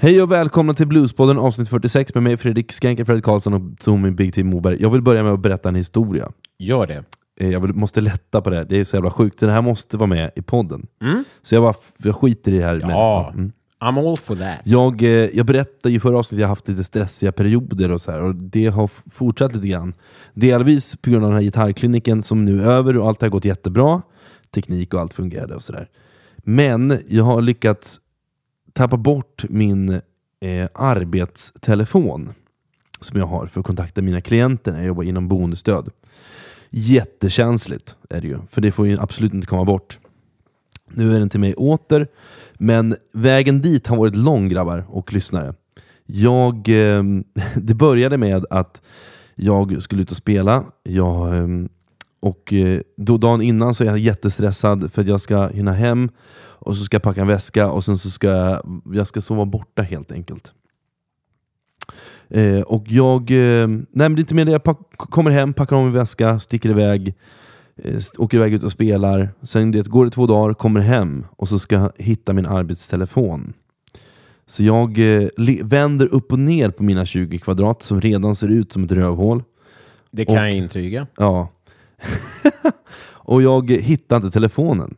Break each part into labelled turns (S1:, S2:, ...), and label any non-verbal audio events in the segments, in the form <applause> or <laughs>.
S1: Hej och välkomna till Bluespodden avsnitt 46 med mig Fredrik Skänker, Fredrik Karlsson och Tommy Big Team Moberg. Jag vill börja med att berätta en historia.
S2: Gör det.
S1: Eh, Jag vill, måste lätta på det här, det är så jävla sjukt. Det här måste vara med i podden.
S2: Mm.
S1: Så jag, bara, jag skiter i det här. med-
S2: Ja,
S1: Mm.
S2: I'm all for that.
S1: Jag, eh, jag berättade i förra avsnittet att jag haft lite stressiga perioder och så här, och det har f- fortsatt lite grann. Delvis på grund av den här gitarrkliniken som nu är över och allt har gått jättebra. Teknik och allt fungerade och sådär. Men jag har lyckats tappa bort min eh, arbetstelefon som jag har för att kontakta mina klienter när jag jobbar inom boendestöd. Jättekänsligt är det ju, för det får ju absolut inte komma bort. Nu är den till mig åter, men vägen dit har varit lång grabbar och lyssnare. Jag, eh, <laughs> det började med att jag skulle ut och spela. Jag, eh, och eh, då dagen innan så är jag jättestressad för att jag ska hinna hem och så ska jag packa en väska och sen så ska jag, jag ska sova borta helt enkelt. Eh, och jag, eh, nej men det är inte mer det, jag pack, kommer hem, packar om min väska, sticker iväg, eh, åker iväg ut och spelar. Sen det, går det två dagar, kommer hem och så ska jag hitta min arbetstelefon. Så jag eh, vänder upp och ner på mina 20 kvadrat som redan ser ut som ett rövhål.
S2: Det kan
S1: Och-
S2: jag intyga.
S1: Ja. <laughs> och jag hittar inte telefonen.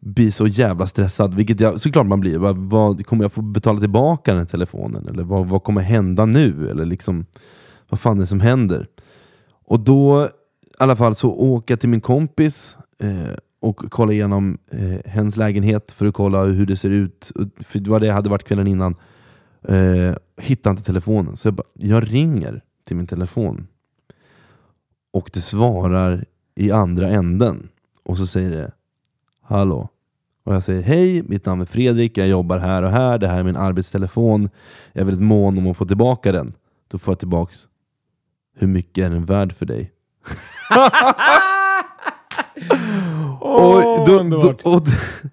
S1: Blir så jävla stressad, vilket jag, såklart man blir. Vad, vad, kommer jag få betala tillbaka den här telefonen? Eller vad, vad kommer hända nu? Eller liksom, vad fan är det som händer? Och då, i alla fall, så åker jag till min kompis eh, och kollar igenom eh, hens lägenhet för att kolla hur det ser ut. För det var det jag hade varit kvällen innan. Eh, hittar inte telefonen. Så jag, bara, jag ringer till min telefon och det svarar i andra änden. Och så säger det Hallå. Och jag säger hej, mitt namn är Fredrik, jag jobbar här och här, det här är min arbetstelefon. Jag är väldigt mån om att få tillbaka den. Då får jag tillbaks Hur mycket är den värd för dig? <laughs> och, då, då, och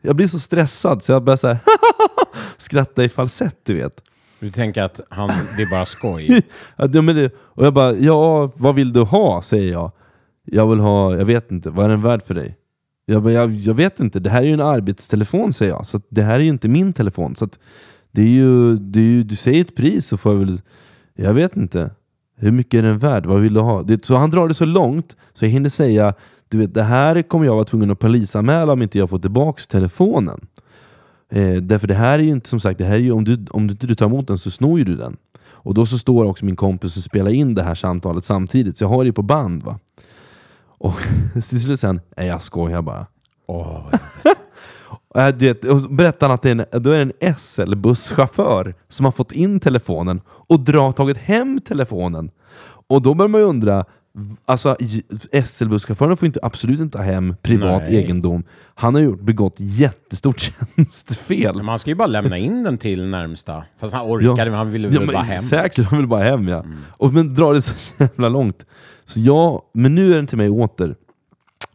S1: jag blir så stressad så jag börjar så här <laughs> skratta i falsett, du vet.
S2: Du tänker att han, det är bara skoj? <laughs>
S1: Ja, men det, och jag bara, ja, vad vill du ha? säger jag. Jag vill ha, jag vet inte, vad är den värd för dig? Jag, bara, jag, jag vet inte, det här är ju en arbetstelefon säger jag, så att det här är ju inte min telefon. Så att det är ju, det är ju, du säger ett pris så får jag väl, jag vet inte. Hur mycket är den värd? Vad vill du ha? Det, så han drar det så långt så jag hinner säga, du vet, det här kommer jag vara tvungen att polisanmäla om inte jag får tillbaka telefonen. Eh, därför det här är ju inte som sagt, det här är ju, om, du, om du inte tar emot den så snor ju du den. Och då så står också min kompis och spelar in det här samtalet samtidigt, så jag har det ju på band. va. Och <laughs> till slut säger han, nej jag skojar bara.
S2: Åh, <laughs>
S1: Äh, du vet, och så berättar han att det är en, då är det en SL-busschaufför som har fått in telefonen och dra, tagit hem telefonen. Och då börjar man ju undra, alltså SL-busschauffören får inte, absolut inte ha hem privat
S2: Nej.
S1: egendom. Han har gjort, begått jättestort <laughs> tjänstefel.
S2: men man ska ju bara lämna in den till närmsta. Fast han orkade, men han ville väl
S1: Ja,
S2: bara hem.
S1: Säkert, han vill bara hem ja.
S2: Mm.
S1: Och, men drar det så jävla långt. Så jag, men nu är den till mig åter.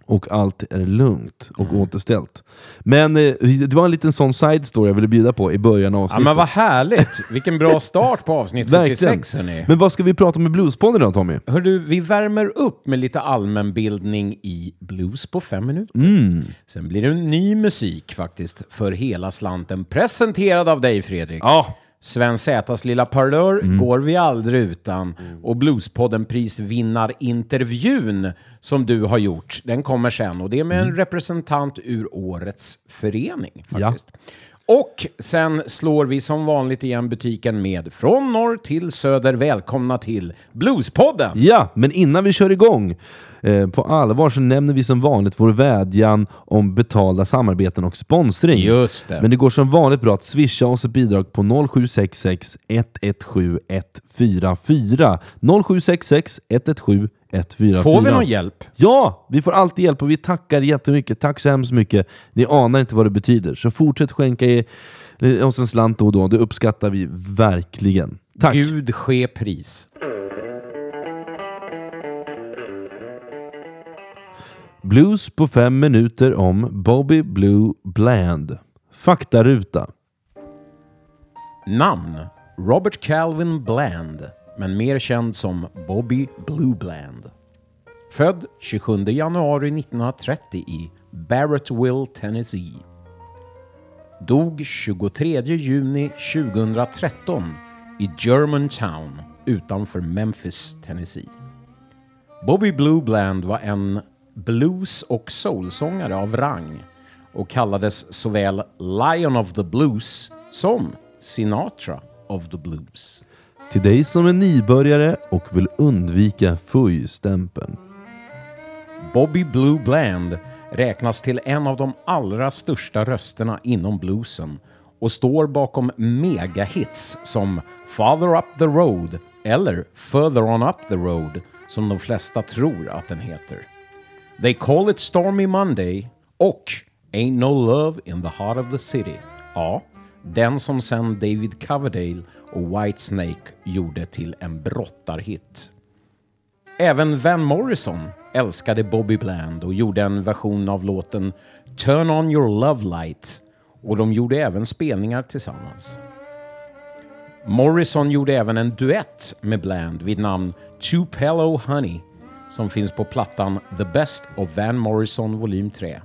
S1: Och allt är lugnt och
S2: Mm.
S1: återställt. Men eh, det var en liten sån side story jag ville bjuda på i början av
S2: Ja,
S1: avsnittet.
S2: men vad härligt! Vilken bra <laughs> start på avsnitt
S1: Verkligen.
S2: 46 hörni.
S1: Men vad ska vi prata om i Bluespodden då Tommy?
S2: Hör du, vi värmer upp med lite allmänbildning i blues på fem minuter.
S1: Mm.
S2: Sen blir det ny musik faktiskt för hela slanten. Presenterad av dig Fredrik.
S1: Ja,
S2: Sven Zätas lilla parlör
S1: Mm.
S2: går vi aldrig utan. Och Bluespodden prisvinnarintervjun som du har gjort, den kommer sen. Och det är med en representant ur årets förening.
S1: Mm. Ja.
S2: Och sen slår vi som vanligt igen butiken med Från norr till söder. Välkomna till Bluespodden!
S1: ja, men innan vi kör igång eh, på allvar så nämner vi som vanligt vår vädjan om betalda samarbeten och sponsring.
S2: Just det.
S1: Men det går som vanligt bra att swisha oss ett bidrag på 0766 117 144. 0766 117 144.
S2: Får vi någon hjälp?
S1: Ja, vi får alltid hjälp och vi tackar jättemycket. Tack så hemskt mycket. Ni anar inte vad det betyder. Så fortsätt skänka oss en slant då och då. Det uppskattar vi verkligen. Tack!
S2: Gud ske pris.
S1: Blues på fem minuter om Bobby Blue Bland. Faktaruta.
S2: Namn Robert Calvin Bland, men mer känd som Bobby Blue Bland. Född 27 januari 1930 i Barrettville, Tennessee. dog 23 juni 2013 i Germantown utanför Memphis, Tennessee. Bobby Blue Bland var en blues och soulsångare av rang och kallades såväl Lion of the Blues som Sinatra of the Blues.
S1: Till dig som är nybörjare och vill undvika fuj-stämpeln.
S2: Bobby Blue Bland räknas till en av de allra största rösterna inom bluesen och står bakom megahits som Father Up the Road eller Further On Up the Road som de flesta tror att den heter. They Call It Stormy Monday och Ain't No Love in the Heart of the City. Ja, den som sen David Coverdale och Whitesnake gjorde till en brottarhit. Även Van Morrison älskade Bobby Bland och gjorde en version av låten Turn On Your Love Light och de gjorde även spelningar tillsammans. Morrison gjorde även en duett med Bland vid namn Tupelo Honey som finns på plattan The Best of Van Morrison volym 3.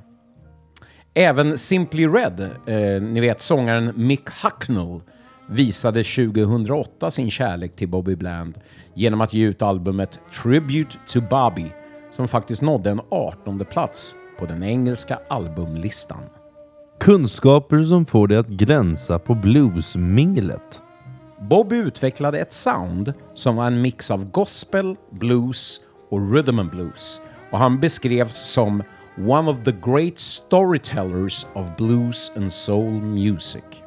S2: Även Simply Red, eh, ni vet sångaren Mick Hucknall, visade 2008 sin kärlek till Bobby Bland genom att ge ut albumet Tribute to Bobby som faktiskt nådde en 18 plats på den engelska albumlistan.
S1: Kunskaper som får dig att gränsa på bluesminglet.
S2: Bobby utvecklade ett sound som var en mix av gospel, blues och rhythm and blues och han beskrevs som “one of the great storytellers of blues and soul music”.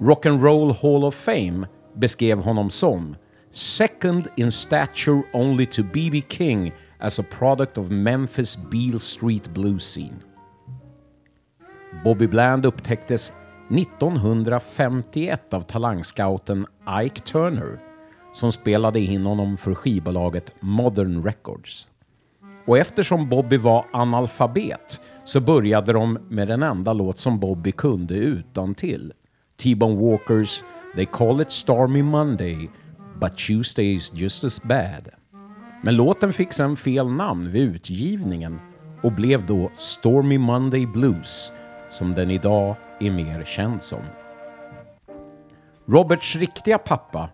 S2: Rock and Roll Hall of Fame beskrev honom som “second in stature only to B.B. King as a product of Memphis Beale Street blues scene”. Bobby Bland upptäcktes 1951 av talangscouten Ike Turner som spelade in honom för skivbolaget Modern Records. Och eftersom Bobby var analfabet så började de med den enda låt som Bobby kunde utan till. T-Bone Walkers “They call it Stormy Monday, but Tuesday is just as bad”. Men låten fick sen fel namn vid utgivningen och blev då Stormy Monday Blues som den idag är mer känd som. Roberts riktiga pappa,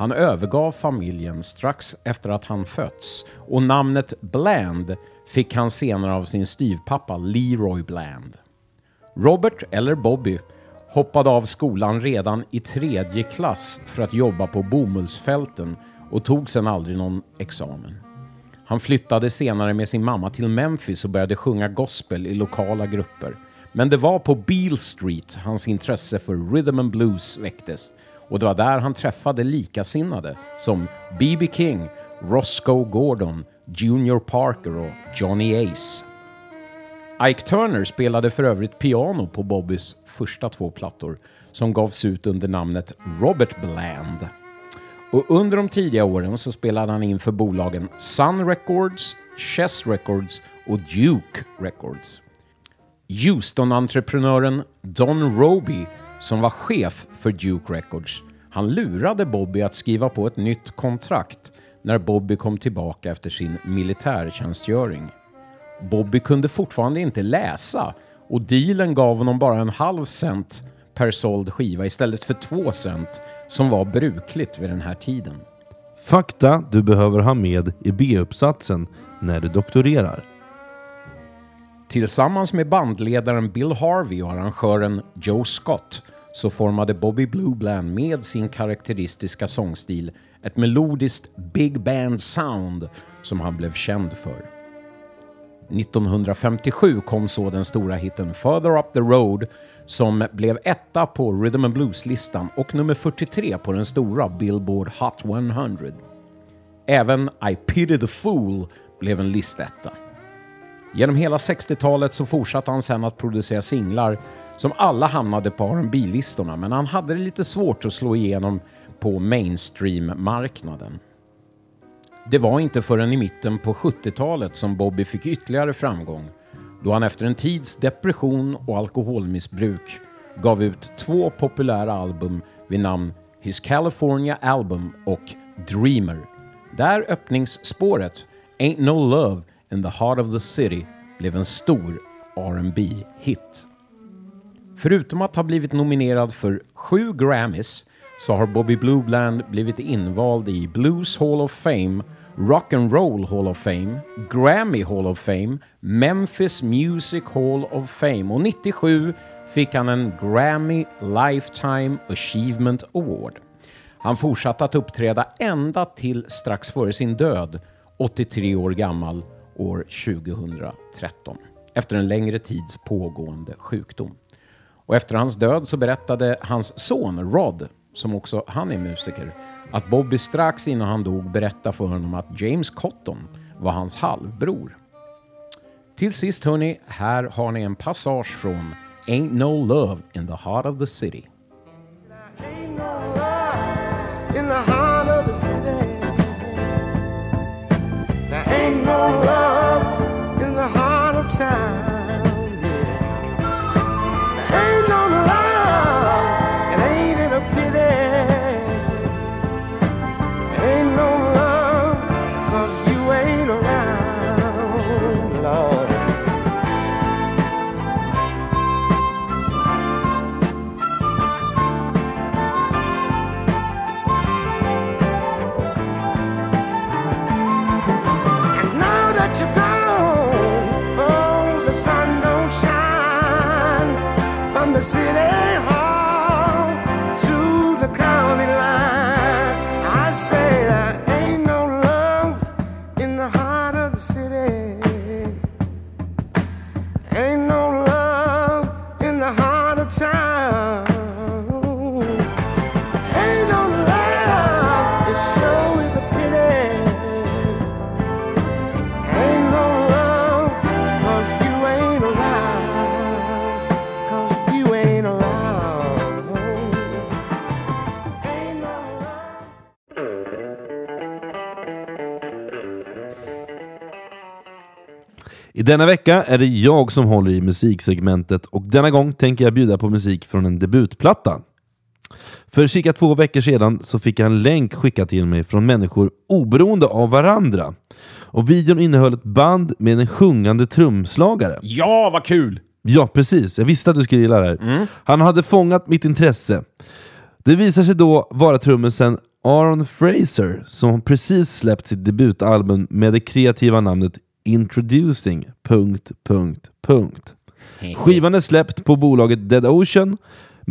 S2: han övergav familjen strax efter att han fötts och namnet Bland fick han senare av sin styvpappa Leroy Bland. Robert, eller Bobby, hoppade av skolan redan i tredje klass för att jobba på bomullsfälten och tog sen aldrig någon examen. Han flyttade senare med sin mamma till Memphis och började sjunga gospel i lokala grupper. Men det var på Beale Street hans intresse för rhythm and blues väcktes och det var där han träffade likasinnade som B.B. King, Roscoe Gordon, Junior Parker och Johnny Ace. Ike Turner spelade för övrigt piano på Bobbys första två plattor som gavs ut under namnet Robert Bland. Och under de tidiga åren så spelade han in för bolagen Sun Records, Chess Records och Duke Records. Houston-entreprenören Don Roby, som var chef för Duke Records, han lurade Bobby att skriva på ett nytt kontrakt när Bobby kom tillbaka efter sin militärtjänstgöring. Bobby kunde fortfarande inte läsa och dealen gav honom bara en halv cent per såld skiva istället för två cent som var brukligt vid den här tiden.
S1: Fakta du behöver ha med i B-uppsatsen när du doktorerar.
S2: Tillsammans med bandledaren Bill Harvey och arrangören Joe Scott så formade Bobby Blue Bland med sin karaktäristiska sångstil ett melodiskt big band sound som han blev känd för. 1957 kom så den stora hitten Further Up the Road som blev etta på Rhythm and Blues-listan och nummer 43 på den stora Billboard Hot 100. Även I Pity the Fool blev en listetta. Genom hela 60-talet så fortsatte han sen att producera singlar som alla hamnade på rb listorna men han hade det lite svårt att slå igenom på mainstream-marknaden. Det var inte förrän i mitten på 70-talet som Bobby fick ytterligare framgång då han efter en tids depression och alkoholmissbruk gav ut två populära album vid namn His California Album och Dreamer. Där öppningsspåret Ain't No Love in the Heart of the City blev en stor rb hit Förutom att ha blivit nominerad för sju Grammys så har Bobby Blue Bland blivit invald i Blues Hall of Fame, Rock and Roll Hall of Fame, Grammy Hall of Fame, Memphis Music Hall of Fame och 97 fick han en Grammy Lifetime Achievement Award. Han fortsatte att uppträda ända till strax före sin död, 83 år gammal, år 2013, efter en längre tids pågående sjukdom. Och efter hans död så berättade hans son Rod, som också han är musiker, att Bobby strax innan han dog berättade för honom att James Cotton var hans halvbror. Till sist hörni, här har ni en passage från Ain't No Love in the Heart of the City.
S3: Ain't no love. There ain't no love
S1: denna vecka är det jag som håller i musiksegmentet och denna gång tänker jag bjuda på musik från en debutplatta. För cirka två veckor sedan så fick jag en länk skickad till mig från människor oberoende av varandra. Och videon innehöll ett band med en sjungande trumslagare.
S2: Ja, vad kul!
S1: Ja, precis. Jag visste att du skulle gilla det här. Han hade fångat mitt intresse. Det visar sig då vara trummisen Aaron Fraser som precis släppt sitt debutalbum med det kreativa namnet Introducing... Punkt, punkt, punkt. Skivan är släppt på bolaget Dead Ocean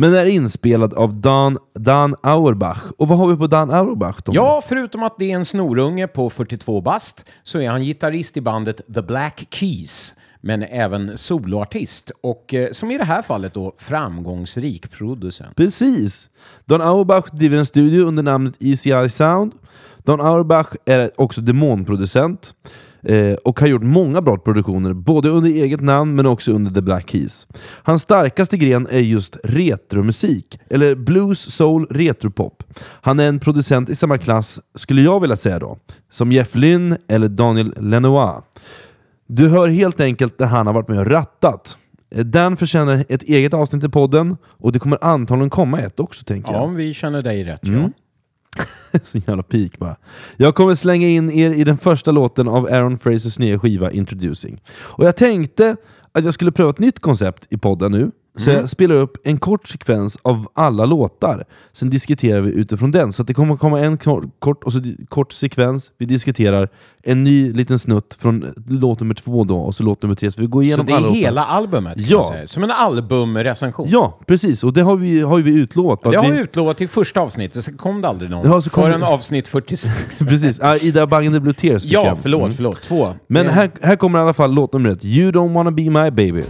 S1: men är inspelad av Dan, Dan Auerbach. Och vad har vi på Dan Auerbach? Tom?
S2: Ja, förutom att det är en snorunge på 42 bast så är han gitarrist i bandet The Black Keys, men även soloartist och eh, som i det här fallet då framgångsrik producent.
S1: Precis! Don Auerbach driver en studio under namnet ECI Sound. Don Auerbach är också demonproducent eh, och har gjort många bra produktioner, både under eget namn men också under The Black Keys. Hans starkaste gren är just retromusik, eller blues, soul, retropop. Han är en producent i samma klass, skulle jag vilja säga då, som Jeff Lynne eller Daniel Lenoir. Du hör helt enkelt när han har varit med och rattat. Eh, Dan förtjänar ett eget avsnitt i podden och det kommer antagligen komma ett också tänker
S2: Ja,
S1: jag.
S2: om vi känner dig rätt.
S1: Mm.
S2: Ja. <laughs>
S1: Så jävla peak bara. Jag kommer slänga in er i den första låten av Aaron Frasers nya skiva Introducing. Och jag tänkte att jag skulle pröva ett nytt koncept i podden nu. Så jag spelar upp en kort sekvens av alla låtar. Sen diskuterar vi utifrån den. Så att det kommer komma en kort, och så kort sekvens. Vi diskuterar en ny liten snutt från låt nummer två då, och så låt nummer tre. Så vi går
S2: Så
S1: igenom
S2: det är
S1: alla låtar.
S2: hela albumet? kan
S1: Ja.
S2: Som en albumrecension?
S1: Ja, precis. Och det har vi, har vi utlovat.
S2: Det har
S1: vi-
S2: utlovat till första avsnittet, sen kom det aldrig någon.
S1: Ja, så kom
S2: Förrän
S1: det-
S2: avsnitt 46. <laughs>
S1: Precis, ah, Ida Bang and the Blue Tears.
S2: ja,
S1: jag.
S2: förlåt,
S1: Mm.
S2: förlåt. Två.
S1: Men
S2: Det-
S1: här, här kommer i alla fall låt nummer ett. You don't wanna be my baby.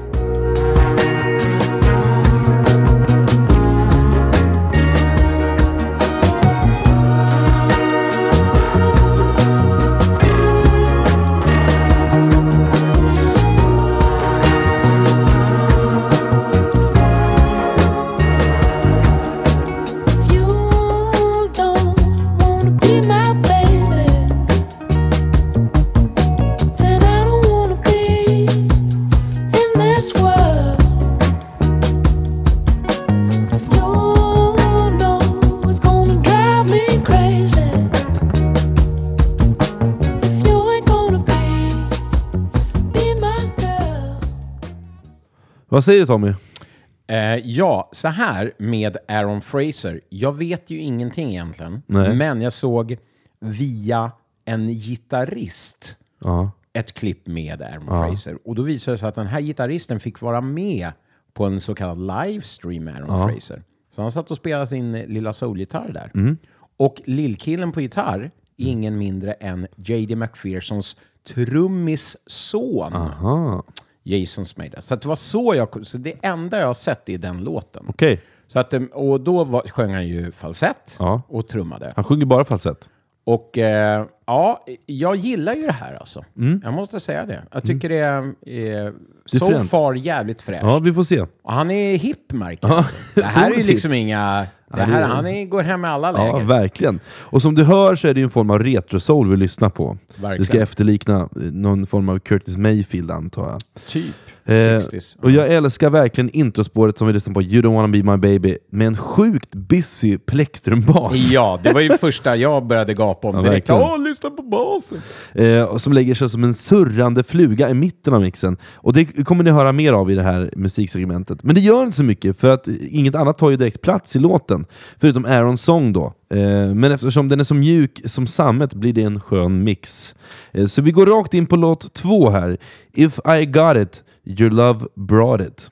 S1: Vad säger du Tommy?
S2: Eh, ja, så här med Aaron Fraser. Jag vet ju ingenting egentligen,
S1: Nej.
S2: men jag såg via en gitarrist
S1: Ja.
S2: ett klipp med Aaron Fraser. Och då visade det sig att den här gitarristen fick vara med på en så kallad livestream med Aaron Fraser. Så han satt och spelade sin lilla soulgitarr där.
S1: Mm.
S2: Och lillkillen på gitarr är ingen mindre än J.D. McPhersons trummis son.
S1: Aha.
S2: Jason Smeda. Så att det var så jag... Så det enda jag har sett är den låten.
S1: Okej.
S2: Så att, eh, och då var, sjöng han ju falsett
S1: Ja.
S2: och trummade.
S1: Han sjunger bara falsett.
S2: Och eh, ja, jag gillar ju det här alltså.
S1: Mm.
S2: Jag måste säga det. Jag tycker det är eh, so far jävligt fräscht.
S1: Ja, vi får se.
S2: Och han är hipp märker jag. <laughs> Det här är ju liksom inga... Det här, han är, går hem i alla
S1: Ja,
S2: läger.
S1: verkligen. Och som du hör så är det ju en form av retro-soul vi lyssnar på.
S2: Verkligen.
S1: Det ska efterlikna någon form av Curtis Mayfield antar jag.
S2: typ.
S1: Eh,
S2: 60s.
S1: och jag älskar verkligen introspåret som vi lyssnar på, You don't wanna be my baby, med en sjukt busy plektrumbas.
S2: Ja, det var ju första jag började gapa om
S1: Ja,
S2: direkt. Åh, lyssna på basen!
S1: Eh, och som lägger sig som en surrande fluga i mitten av mixen. Och det kommer ni höra mer av i det här musiksegmentet. Men det gör inte så mycket, för att inget annat tar ju direkt plats i låten. Förutom Aarons sång då. Eh, men eftersom den är så mjuk som sammet blir det en skön mix. Eh, så vi går rakt in på låt två här. If I got it, your love brought it.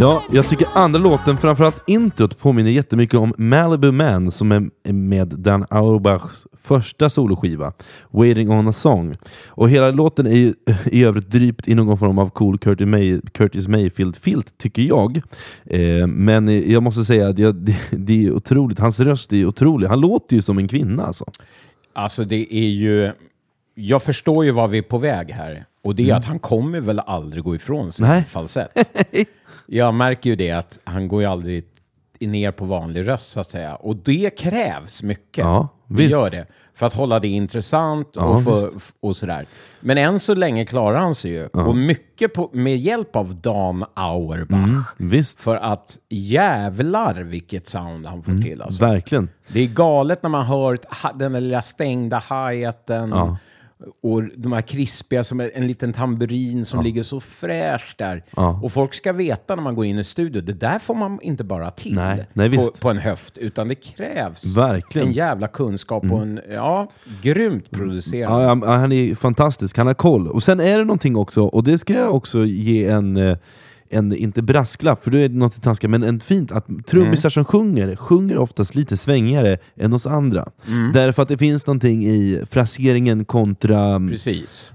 S1: Ja, jag tycker andra låten, framförallt introt, påminner jättemycket om Malibu Man som är med Dan Auerbachs första soloskiva, Waiting on a song. Och hela låten är ju <laughs> i övrigt drypt i någon form av cool Curtis, May, Curtis Mayfield-filt, tycker jag. Eh, men jag måste säga att jag, <laughs> det, det är otroligt, hans röst är otrolig. Han låter ju som en kvinna alltså.
S2: Alltså det är ju... Jag förstår ju vad vi är på väg här. Och det är att han kommer väl aldrig gå ifrån sin
S1: Mm.
S2: Falsett. <laughs> Jag märker ju det att han går ju aldrig ner på vanlig röst så att säga. Och det krävs mycket.
S1: Ja,
S2: det
S1: visst.
S2: gör det. För att hålla det intressant
S1: Ja,
S2: och, för,
S1: visst.
S2: och sådär. Men än så länge klarar han sig ju. Och mycket på, med hjälp av Dan Auerbach.
S1: Visst,
S2: För att jävlar vilket sound han får till alltså.
S1: verkligen.
S2: Det är galet när man hör den där lilla stängda hi-haten
S1: Ja.
S2: Och de här krispiga som en liten tamburin som ligger så fräscht där.
S1: Ja.
S2: Och folk ska veta när man går in i studio, det där får man inte bara till
S1: Nej, nej,
S2: på, på en höft, utan det krävs
S1: Verkligen.
S2: en jävla kunskap och en, ja, grymt producerad.
S1: Ja, ja, han är fantastisk, han har koll. Och sen är det någonting också, och det ska jag också ge en, eh, en inte brasklapp, för då är det något taskigt, men en fint att trummisar
S2: Mm.
S1: som sjunger, sjunger oftast lite svängigare än oss andra.
S2: Mm.
S1: Därför att det finns någonting i fraseringen kontra mm,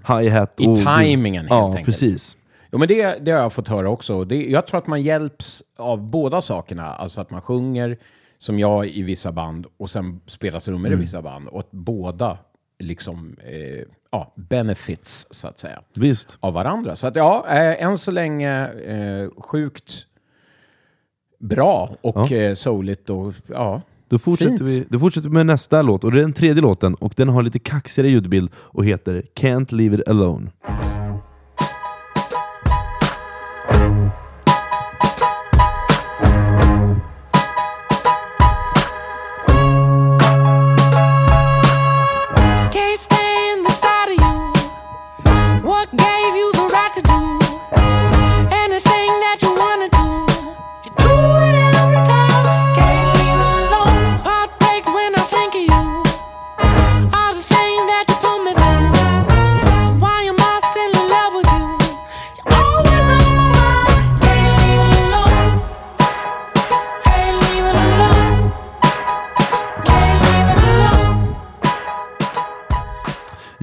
S1: hi-hat.
S2: I
S1: och,
S2: timingen, helt
S1: Ja,
S2: enkelt.
S1: precis.
S2: Jo, men det, det har jag fått höra också. Det, jag tror att man hjälps av båda sakerna. Alltså att man sjunger, som jag i vissa band, och sen spelar trummor
S1: Mm.
S2: i vissa band. Och att båda liksom, eh, ja, benefits, så att säga,
S1: Visst.
S2: av varandra. Så att ja, eh, än så länge eh, sjukt bra och
S1: Ja.
S2: eh, souligt och ja.
S1: Då fortsätter,
S2: Fint.
S1: vi, då fortsätter vi med nästa låt, och det är den tredje låten, och den har lite kaxigare ljudbild och heter
S4: Can't Leave It Alone.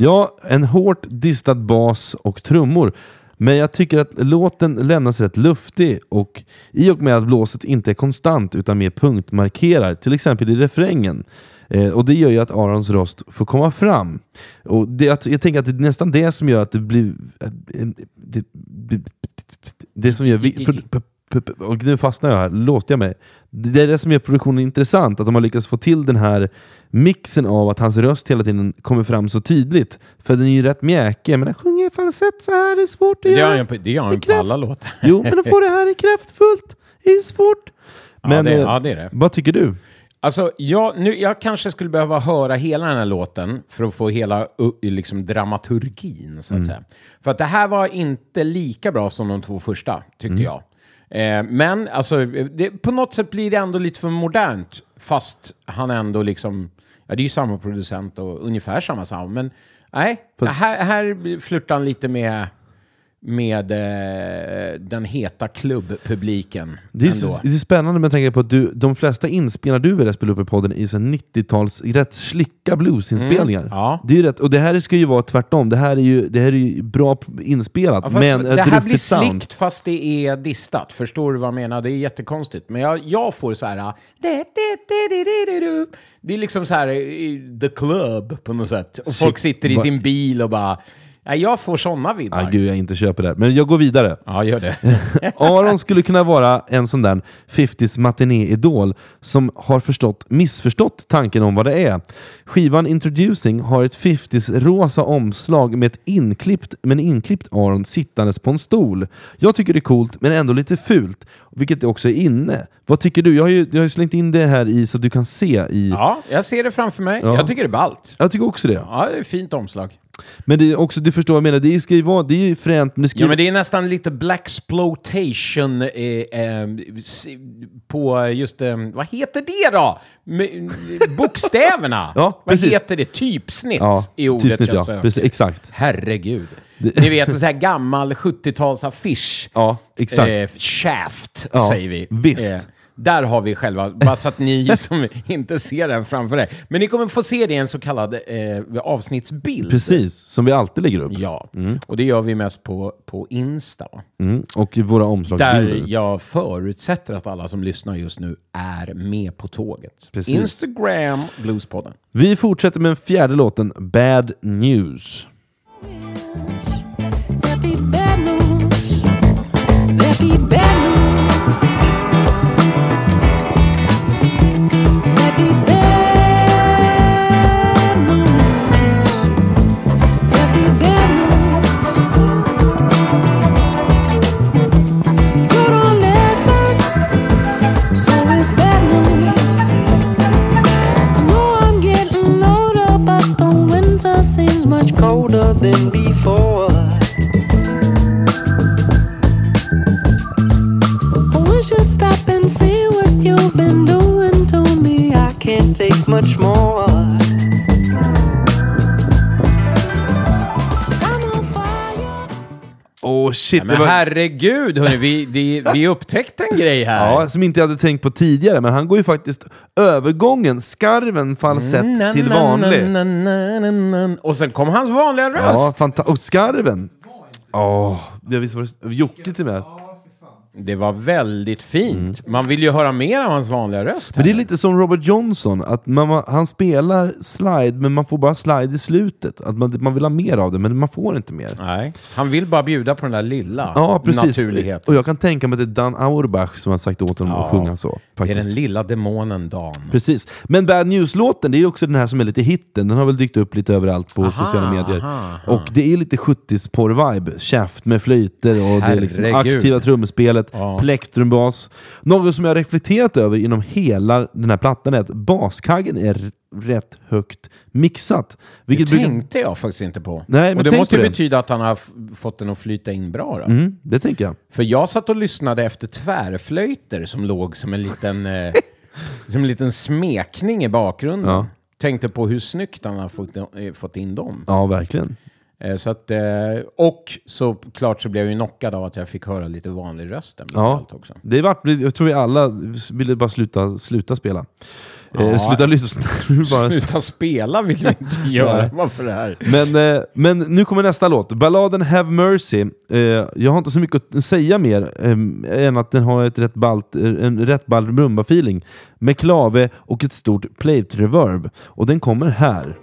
S1: Ja, en hårt distad bas och trummor. Men jag tycker att låten lämnas rätt luftig och i och med att blåset inte är konstant utan mer punktmarkerar, till exempel i refrängen. Eh, och det gör ju att Arons röst får komma fram. Och det, jag, jag tänker att det är nästan det som gör att det blir... eh, Det, det, det som gör... <laughs> Och nu fastnar jag här, låste jag mig. Det är det som gör produktionen intressant, att de har lyckats få till den här mixen av att hans röst hela tiden kommer fram så tydligt. För den är ju rätt mjäkig, men han sjunger i falsett så här, det är svårt att
S2: Det gör
S1: göra.
S2: det gör han ju på alla låtar.
S1: Jo, men att få det här i kraftfullt, det är svårt. Men,
S2: det-
S1: eh,
S2: ja, det är det.
S1: Vad tycker du?
S2: Alltså, jag, nu, jag kanske skulle behöva höra hela den här låten för att få hela liksom, dramaturgin, så att
S1: Mm.
S2: säga. För att det här var inte lika bra som de två första, tyckte
S1: Mm.
S2: jag. Eh, men alltså, det, på något sätt blir det ändå lite för modernt, fast han ändå liksom... Ja, det är ju samma producent och ungefär samma sound, men nej, här, här flörtar han lite med med eh, den heta klubbpubliken.
S1: Det är, så, det är spännande med tanke på att du, de flesta inspelningar du vill spela upp i podden är så 90-tals rätt slicka bluesinspelningar.
S2: Mm, ja.
S1: Det är rätt, och det här ska ju vara tvärtom. Det här är ju, det här är ju bra inspelat,
S2: Ja,
S1: men
S2: det här blir
S1: sound.
S2: slickt fast det är distat. Förstår du vad jag menar? Det är jättekonstigt. Men jag, jag får så här... ah, Det är liksom så här i the club på något sätt. Och folk sitter i sin bil och bara... Ja, jag får såna vibbar.
S1: Ah, gud, jag inte köper det. Men jag går vidare.
S2: Ja, gör det. <laughs>
S1: Aron skulle kunna vara en sån där 50s matiné-idol som har förstått, missförstått tanken om vad det är. Skivan Introducing har ett 50s rosa omslag med, ett inklippt, med en inklippt Aron sittandes på en stol. Jag tycker det är coolt, men ändå lite fult, vilket också är inne. Vad tycker du? Jag har ju, jag har slängt in det här i så att du kan se i...
S2: Ja, jag ser det framför mig.
S1: Ja.
S2: Jag tycker det är ballt.
S1: Jag tycker också det.
S2: Ja, det är ett fint omslag.
S1: Men det är också, du förstår vad jag menar, det ska ju vara, det är ju fränt, men det ska ju
S2: Ja, men det är nästan lite black exploitation eh, eh, på just... Eh, vad heter det då? <laughs> Bokstäverna. <laughs>
S1: Ja,
S2: vad
S1: precis.
S2: heter det? Typsnitt
S1: Ja,
S2: i ordet
S1: typsnitt,
S2: jag
S1: ja.
S2: söker.
S1: Precis, exakt.
S2: Herregud. Ni vet, en sån här gammal 70-talsaffisch. <laughs>
S1: Ja, exakt.
S2: Eh, shaft,
S1: Ja,
S2: säger vi.
S1: visst.
S2: Där har vi själva, bara så att ni <laughs> som inte ser den framför er. Men ni kommer få se det i en så kallad eh, avsnittsbild.
S1: Precis, som vi alltid lägger upp.
S2: Ja, och det gör vi mest på, på Insta.
S1: Mm. Och våra
S2: Där
S1: omslagsbilder.
S2: jag förutsätter att alla som lyssnar just nu är med på tåget.
S1: Precis.
S2: Instagram, Bluespodden.
S1: Vi fortsätter med den fjärde låten, Bad News.
S4: There be bad news. There be bad
S1: Shit,
S2: Men
S1: det var...
S2: herregud, hörni, vi, vi, vi upptäckte en grej här.
S1: Ja, som inte jag hade tänkt på tidigare, men han går ju faktiskt övergången, skarven falsett
S2: Na,
S1: till vanlig.
S2: na, na. Och sen kom hans vanliga
S1: Ja,
S2: röst.
S1: fanta- och skarven! Åh, jag visste vad det Jocke till med.
S2: Det var väldigt fint. Man vill ju höra mer av hans vanliga röst.
S1: Men det är lite som Robert Johnson, att man, han spelar slide, men man får bara slide i slutet. Att man, man vill ha mer av det, men man får inte mer.
S2: Nej, han vill bara bjuda på den där lilla
S1: Ja, precis.
S2: naturligheten.
S1: Och jag kan tänka mig att det är Dan Auerbach som har sagt åt honom att sjunga så.
S2: Det är
S1: Faktiskt.
S2: den lilla demonen Dan.
S1: Precis. Men Bad News-låten, det är också den här som är lite hitten. Den har väl dykt upp lite överallt på sociala medier.
S2: aha,
S1: Och det är lite 70s-porr-vibe. Käft med flöjter och det är liksom aktiva trumspelet,
S2: Ja.
S1: plektrumbas. Något som jag reflekterat över inom hela den här plattan är att baskaggen är rätt högt mixat.
S2: Det
S1: Vilket brukar-
S2: tänkte jag faktiskt inte på.
S1: Nej, men
S2: och det måste
S1: det.
S2: betyda att han har fått den att flyta in bra då.
S1: Mm, det tänker jag.
S2: För jag satt och lyssnade efter tvärflöjter som låg som en liten, <laughs> eh, som en liten smekning i bakgrunden.
S1: Ja.
S2: Tänkte på hur snyggt han har fått, eh, fått in dem.
S1: Ja, verkligen.
S2: Eh, Så att, eh, och såklart så blev jag ju knockad av att jag fick höra lite vanlig röst.
S1: Ja,
S2: också.
S1: det vart, jag tror vi alla ville bara sluta, sluta spela. Eh,
S2: Ja.
S1: sluta lyssna. <laughs> bara,
S2: Sluta spela vill vi inte <laughs> göra. Varför det här?
S1: men, eh, men nu kommer nästa låt. Balladen Have Mercy. Eh, jag har inte så mycket att säga mer eh, än att den har ett rätt ballt, eh, en rätt ball rumba-feeling. Med klave och ett stort plate-reverb. Och den kommer här.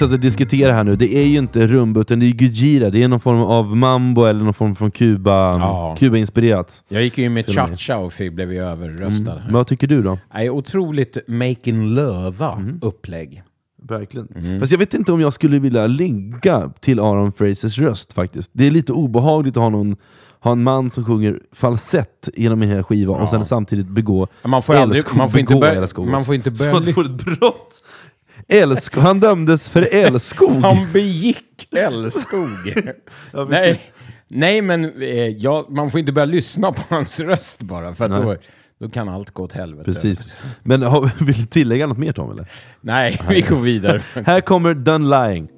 S1: Satt och diskuterade här nu, det är ju inte rumba utan det är Gujira, det är någon form av mambo eller någon form från Kuba,
S2: Ja.
S1: Kuba-inspirerat.
S2: Jag gick ju med cha-cha och fick, blev ju överröstad.
S1: Men vad tycker du då?
S2: Nej, otroligt making lova
S1: Mm.
S2: upplägg.
S1: Verkligen.
S2: Mm.
S1: Fast jag vet inte om jag skulle vilja ligga till Aaron Frasers röst faktiskt. Det är lite obehagligt att ha, någon, ha en man som sjunger falsett genom en hel skiva och sen samtidigt begå
S2: Man får, aldrig, man får inte börja... Man får inte <laughs>
S1: Som
S2: börja...
S1: att det ett brott! Älsk, han dömdes för älskog!
S2: Han begick älskog. <laughs>
S1: Ja,
S2: nej, nej, men eh, ja, man får inte börja lyssna på hans röst bara, för då, då kan allt gå åt helvete.
S1: Precis. Men har, vill du tillägga något mer Tom? Eller?
S2: Nej, vi går vidare. <laughs>
S1: Här kommer Done Lying.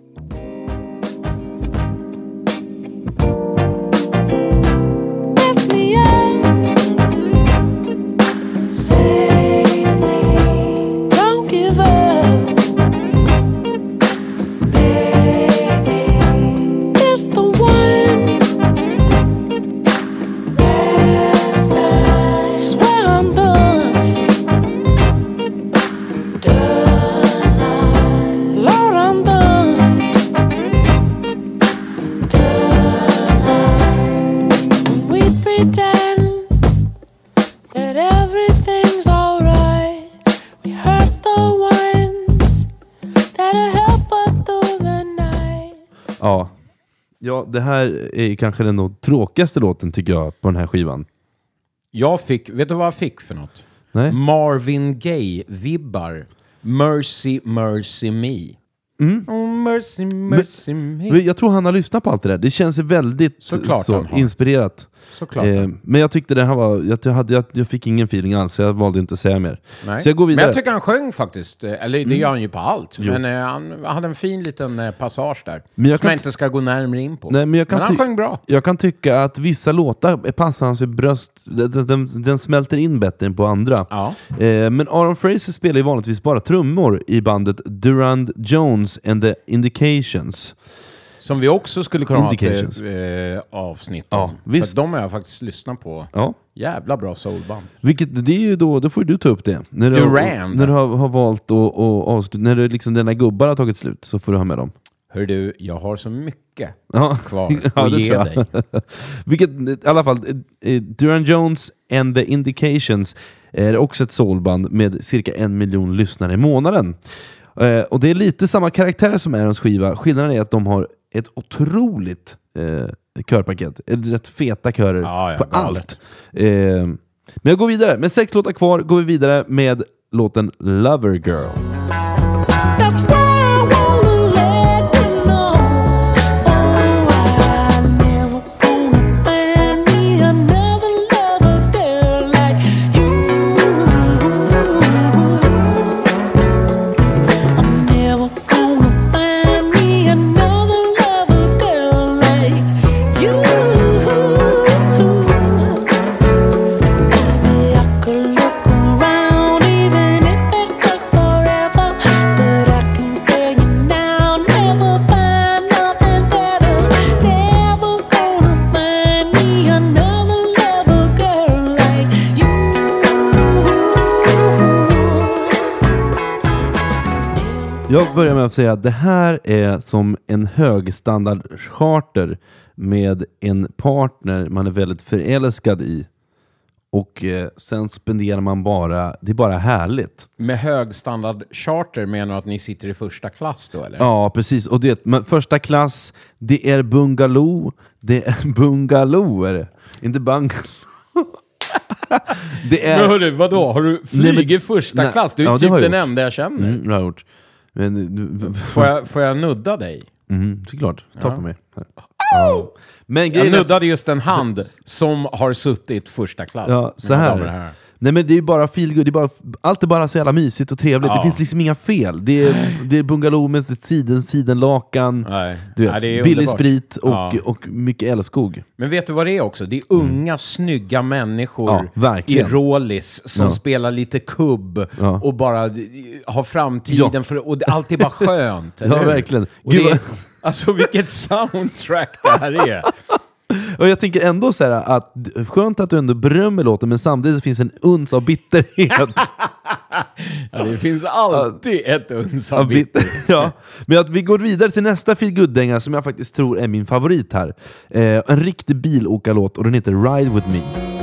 S1: Det här är kanske den tråkigaste låten tycker jag på den här skivan.
S2: Jag fick, vet du vad jag fick för något?
S1: Nej?
S2: Marvin Gaye-vibbar. Mercy, mercy me. Oh, mercy, mercy me.
S1: Men Jag tror han har lyssnat på allt det där. Det känns väldigt
S2: Såklart
S1: så,
S2: han
S1: inspirerat.
S2: Såklart.
S1: Eh, men jag tyckte det här var... Jag, hade, jag, jag fick ingen feeling alls, jag valde inte att säga mer.
S2: Nej.
S1: Så jag går vidare. Mm.
S2: Men jag tycker han sjöng faktiskt. eh, Eller det gör han ju på allt. Men eh, han hade en fin liten eh, passage där.
S1: Men jag
S2: som jag inte ska gå närmare in på.
S1: Nej, men jag kan
S2: han
S1: ty-
S2: sjöng bra.
S1: Jag kan tycka att vissa låtar passar hans bröst, den, den, den smälter in bättre än på andra.
S2: Ja.
S1: Eh, men Aaron Fraser spelar ju vanligtvis bara trummor i bandet Durand Jones and the Indications.
S2: Som vi också skulle kunna ha ett eh, avsnitt
S1: Ja,
S2: om.
S1: visst.
S2: För de har jag faktiskt lyssnat på.
S1: Ja.
S2: Jävla bra soulband.
S1: Vilket, det är ju då, då får du ta upp det. När du,
S2: Durand.
S1: när du har, har valt att avsluta, när du liksom dina gubbar har tagit slut så får du ha med dem.
S2: Hör du, jag har så mycket
S1: Ja. <laughs>
S2: kvar att ge dig. <laughs>
S1: Vilket, i alla fall, eh, eh, Duran Jones and the Indications är också ett soulband med cirka en miljon lyssnare i månaden. Eh, och det är lite samma karaktär som Aarons skiva, skillnaden är att de har ett otroligt eh, körpaket. Eller Rätt feta körer
S2: Ja, ja,
S1: på
S2: galet.
S1: allt. Eh, men jag går vidare, med sex låtar kvar går vi vidare med låten Lover Girl. Jag börjar med att säga att det här är som en högstandardcharter med en partner man är väldigt förälskad i. Och eh, sen spenderar man bara, det är bara härligt.
S2: Med högstandard charter menar du att ni sitter i första klass då eller?
S1: Ja, precis. Och det, men första klass, det är bungalow. Det är <laughs> bungalower. Inte bungalow. <laughs> det
S2: Men
S1: är...
S2: hörru, vadå? Har du flugit
S1: men-
S2: första
S1: nej,
S2: klass? Du är
S1: ja,
S2: typ den
S1: gjort.
S2: enda jag känner.
S1: Mm, det har jag gjort. Men,
S2: Får, jag, får jag nudda dig?
S1: Mm, såklart. Ta på mig. Ja. Men
S2: Jag nuddade just en hand som har suttit första klass.
S1: Ja, så här. Nej men det är bara feelgood, det är bara, allt är bara så jävla mysigt och trevligt.
S2: Ja.
S1: Det finns liksom inga fel. Det är, det är bungalow med siden, sidenlakan,
S2: Nej.
S1: du vet,
S2: Nej, det är
S1: billig
S2: underbart.
S1: sprit och,
S2: Ja.
S1: och mycket älskog.
S2: Men vet du vad det är också? Det är unga, snygga människor
S1: Mm. Ja,
S2: i rålis som
S1: Ja.
S2: spelar lite kubb och bara eh, har framtiden för och allt är bara skönt. <laughs>
S1: Ja, verkligen. Gud,
S2: det <laughs> alltså vilket soundtrack det här är. <laughs>
S1: Och jag tänker ändå så här att skönt att du ändå berömmer låten, men samtidigt finns en uns av bitterhet. <laughs>
S2: Ja, det finns alltid ett uns av
S1: av
S2: bitter.
S1: bitter. ja. Men att vi går vidare till nästa feelgood-dänga som jag faktiskt tror är min favorit här. Eh, en riktig bilåkarlåt och den heter Ride With Me.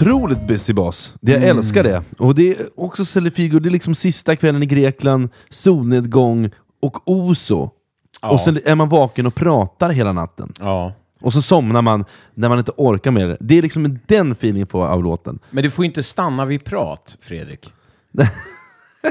S1: Otroligt busy bas. Det, jag älskar det. Och det är också Celefigo, det är liksom sista kvällen i Grekland, solnedgång och Oso. Och sen är man vaken och pratar hela natten.
S2: Ja.
S1: Och så somnar man när man inte orkar med det. Det är liksom den feelingen får av låten.
S2: Men du får inte stanna vid prat, Fredrik. <laughs>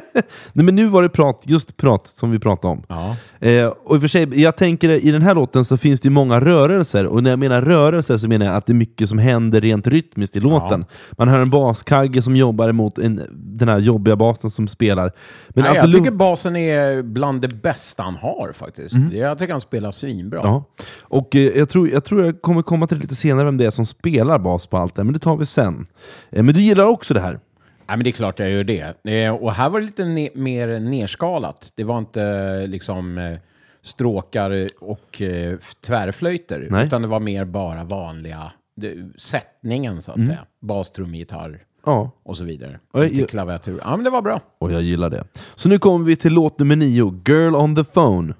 S2: <laughs>
S1: Nej, men nu var det prat, just prat som vi pratade om.
S2: Ja.
S1: Eh, och i och sig, jag tänker i den här låten så finns det många rörelser, och när jag menar rörelser så menar jag att det är mycket som händer rent rytmiskt i låten. Man hör en baskagge som jobbar emot en, den här jobbiga basen som spelar. Men
S2: Nej, jag tycker basen är bland det bästa han har faktiskt. Jag tycker han spelar svinbra.
S1: Ja. Och eh, jag, tror, jag tror jag kommer komma till lite senare vem det är som spelar bas på allt det men det tar vi sen. Eh, men du gillar också det här?
S2: Nej, men det är klart jag gör det. Eh, Och här var det lite ne- mer nerskalat. Det var inte liksom eh, stråkar och eh, tvärflöjter.
S1: Nej.
S2: Utan det var mer bara vanliga det, sättningen så att säga. Bas, trum, gitarr
S1: Ja.
S2: och så vidare.
S1: Och jag-
S2: Lite klaviatur. Ja, men det var bra.
S1: Och jag gillar det. Så nu kommer vi till låt nummer nio, Girl on the phone.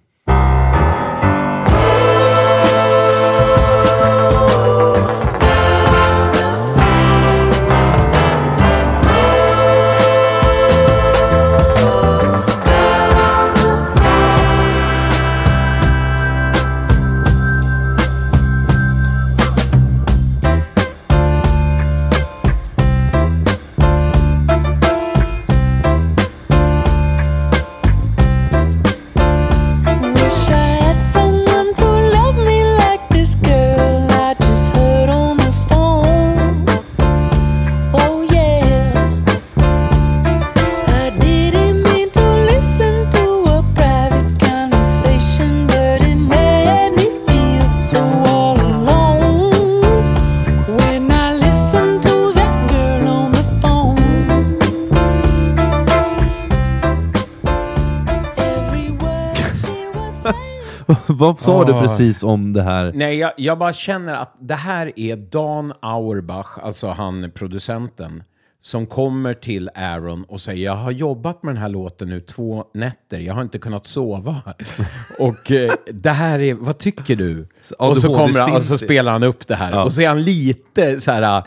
S1: Vad sa du
S2: Ah.
S1: precis om det här?
S2: Nej, jag, jag bara känner att det här är Dan Auerbach, alltså han producenten, som kommer till Aaron och säger jag har jobbat med den här låten nu två nätter, jag har inte kunnat sova. <laughs> och eh, det här är, vad tycker du? och så kommer han, och så spelar han upp det här. Och så är han lite så här,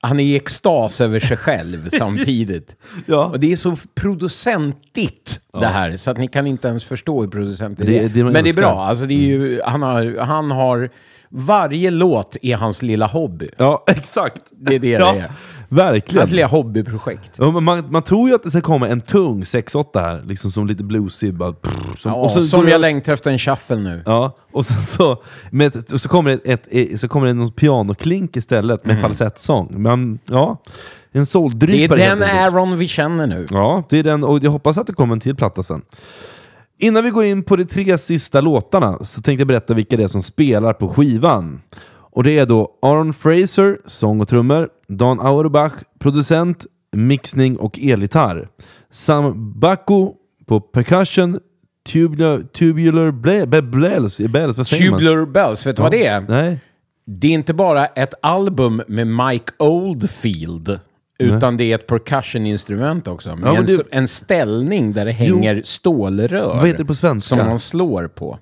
S2: han är i extas över sig själv <laughs> samtidigt.
S1: Ja.
S2: Och det är så producentigt det här, så att ni kan inte ens förstå hur producentigt det,
S1: Det-
S2: är.
S1: det
S2: Men det är bra. Alltså det är ju, han, har, han har Varje låt är hans lilla hobby.
S1: Ja, <laughs> exakt.
S2: Det är det
S1: ja,
S2: det är.
S1: Verkligen.
S2: Hans lilla hobbyprojekt.
S1: Ja, man, man tror ju att det ska komma en tung 6-8 här, liksom som lite bluesig. Bara, prr, som,
S2: Ja,
S1: och så
S2: som jag längtar efter en shuffle nu.
S1: Ja, och sen så, med ett, och så kommer det, ett, ett, så kommer det någon pianoklink istället med falsettsång. Men ja, en
S2: Mm. Det är den. Aaron vi känner nu.
S1: Ja, det är den, och jag hoppas att det kommer en till platta sen. Innan vi går in på de tre sista låtarna så tänkte jag berätta vilka det är som spelar på skivan. Och det är då Aaron Fraser, sång och trummor, Dan Auerbach, producent, mixning och elgitarr. Sam Bacco på percussion, tubular, tubular ble, bells, bells, vad säger man?
S2: Tubular Bells, vet du vad det är?
S1: Nej.
S2: Det är inte bara ett album med Mike Oldfield, utan det är ett percussioninstrument också. Med
S1: Ja,
S2: en,
S1: det-
S2: en ställning där det hänger stålrör.
S1: Vad heter det på svenska?
S2: Som man slår på.